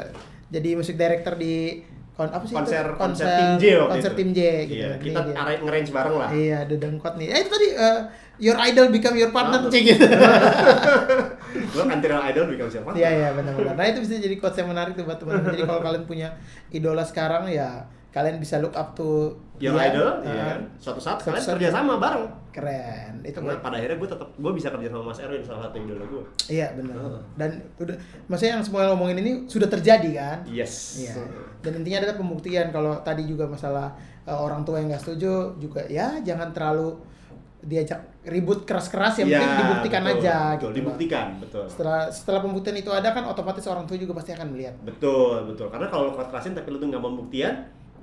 S2: jadi musik director di kon apa sih itu?
S1: konser konser tim J waktu
S2: konser
S1: itu.
S2: tim J gitu.
S1: Iya, kita
S2: dia.
S1: ngerange bareng lah.
S2: Iya, ada dengkot nih. Eh itu tadi eh, your idol become your partner
S1: Ah.
S2: cek gitu.
S1: Gue until idol become siapa?
S2: Iya iya benar-benar. Nah itu bisa jadi quotes yang menarik tuh buat teman-teman. Jadi kalau kalian punya idola sekarang ya kalian bisa look up to
S1: Your
S2: dia.
S1: idol,
S2: Uh,
S1: ya kan? Suatu saat
S2: Suatu
S1: kalian
S2: saat-
S1: kerja sama bareng.
S2: keren itu
S1: Karena pada akhirnya gue tetap gue bisa kerja sama Mas Erwin salah satu idola gue.
S2: iya benar
S1: Heeh.
S2: dan udah maksudnya yang semua ngomongin ini sudah terjadi kan
S1: Yes.
S2: Iya. Dan intinya adalah pembuktian kalau tadi juga masalah uh, orang tua yang nggak setuju juga ya jangan terlalu diajak ribut keras-keras yang
S1: Iya,
S2: penting dibuktikan
S1: betul,
S2: aja
S1: Betul,
S2: gitu.
S1: dibuktikan, betul.
S2: Setelah setelah pembuktian itu ada kan otomatis orang tua juga pasti akan melihat.
S1: Betul, betul. Karena kalau keras-kerasin tapi lu tuh nggak membuktian,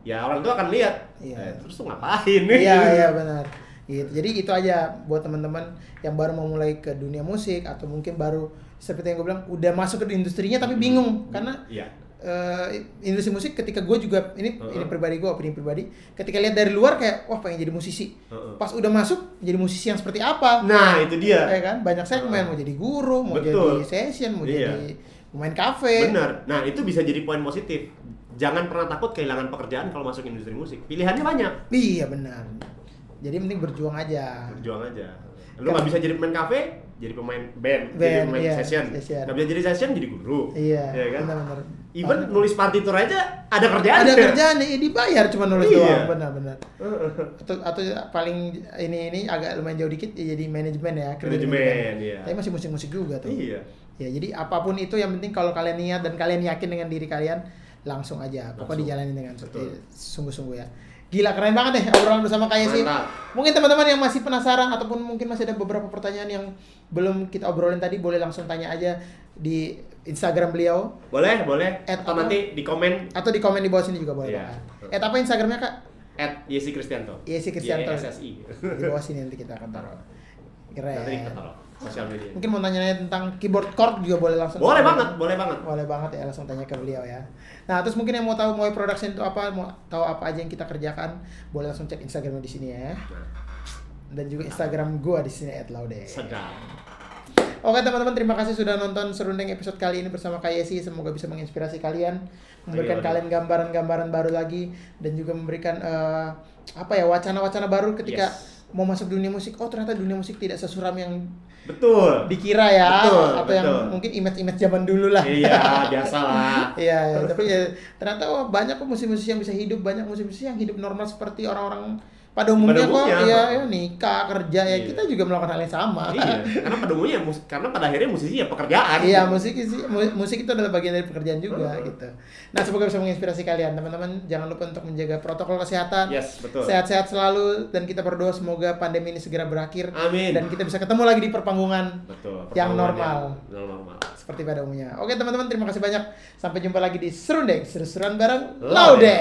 S1: ya orang tua akan lihat.
S2: Iya.
S1: Eh, terus tuh ngapain?
S2: Iya iya benar. Gitu. Jadi itu aja buat teman-teman yang baru mau mulai ke dunia musik atau mungkin baru seperti yang gue bilang udah masuk ke industrinya tapi bingung karena
S1: Iya.
S2: eh, industri musik ketika gue juga ini
S1: Heeh.
S2: ini pribadi gue opini pribadi ketika lihat dari luar kayak wah pengen jadi musisi
S1: Heeh.
S2: pas udah masuk jadi musisi yang seperti apa
S1: Nah, itu dia.
S2: ya kan banyak segmen
S1: Heeh.
S2: mau jadi guru mau
S1: Betul.
S2: jadi session mau
S1: Iya.
S2: jadi pemain kafe
S1: Benar. Nah, itu bisa jadi poin positif. Jangan pernah takut kehilangan pekerjaan kalau masuk industri musik. Pilihannya banyak.
S2: iya benar jadi penting berjuang aja
S1: Berjuang aja. Lu nggak bisa jadi pemain kafe, jadi pemain band, jadi
S2: Band,
S1: pemain
S2: iya,
S1: session.
S2: session.
S1: Nggak bisa jadi session, jadi guru.
S2: iya
S1: Iya kan?
S2: benar-benar
S1: Even nulis partitur aja ada kerjaan.
S2: ada kerjaan nih dibayar cuma nulis
S1: Iya.
S2: doang benar-benar atau atau paling ini ini agak lumayan jauh dikit ya jadi manajemen ya di
S1: Manajemen, iya.
S2: tapi masih musik-musik juga tuh
S1: Iya.
S2: ya jadi apa pun itu yang penting kalau kalian niat dan kalian yakin dengan diri kalian langsung aja pokoknya dijalanin dengan
S1: Betul.
S2: sungguh-sungguh ya gila keren banget deh obrolan bersama kayak sih mungkin teman-teman yang masih penasaran ataupun mungkin masih ada beberapa pertanyaan yang belum kita obrolin tadi boleh langsung tanya aja di Instagram beliau
S1: Boleh, boleh.
S2: At
S1: Atau
S2: apa?
S1: nanti di komen
S2: atau di komen di bawah sini juga boleh banget. Eh apa Instagramnya kak?
S1: at Yesi Kristianto.
S2: Yesi Kristianto.
S1: YSSI.
S2: Di bawah sini nanti kita akan taruh.
S1: Nanti kita
S2: Keren.
S1: taruh sosial media.
S2: Mungkin mau nanya tentang keyboard chord juga boleh langsung.
S1: Boleh banget, boleh banget.
S2: Boleh banget ya langsung tanya ke beliau ya. Nah terus mungkin yang mau tahu Moy Production itu apa, mau tahu apa aja yang kita kerjakan, boleh langsung cek Instagramnya di sini ya. Dan juga Instagram gua di sini @laude.
S1: sedap.
S2: Oke teman-teman terima kasih sudah nonton serundeng episode kali ini bersama Kak Yesi Semoga bisa menginspirasi kalian Memberikan
S1: Ayo, ayo.
S2: kalian gambaran-gambaran baru lagi Dan juga memberikan eh, apa ya wacana-wacana baru ketika
S1: Yes.
S2: mau masuk dunia musik Oh ternyata dunia musik tidak sesuram yang
S1: Betul.
S2: dikira ya
S1: Betul,
S2: Atau yang
S1: betul.
S2: mungkin image-image zaman dulu lah
S1: Iya, biasalah.
S2: Iya, ya, tapi ya, ternyata oh, banyak kok musisi-musisi yang bisa hidup, banyak musisi-musisi yang hidup normal seperti orang-orang pada umumnya kok
S1: umumnya.
S2: ya, ya nikah, kerja ya
S1: Iya.
S2: kita juga melakukan hal yang sama.
S1: iya, karena pada umumnya mus- karena pada akhirnya musisi ya pekerjaan.
S2: Iya, musik sih mu- musik itu adalah bagian dari pekerjaan juga
S1: Heeh.
S2: gitu. Nah, semoga bisa menginspirasi kalian, teman-teman. Jangan lupa untuk menjaga protokol kesehatan.
S1: Yes, betul.
S2: Sehat-sehat selalu dan kita berdoa semoga pandemi ini segera berakhir
S1: Amin.
S2: dan kita bisa ketemu lagi di perpanggungan
S1: Betul.
S2: Yang
S1: pertolongan
S2: normal.
S1: Yang, yang normal.
S2: seperti pada umumnya. Oke, teman-teman, terima kasih banyak. Sampai jumpa lagi di Serundeng, seru-seruan bareng
S1: Laude.
S2: Laude.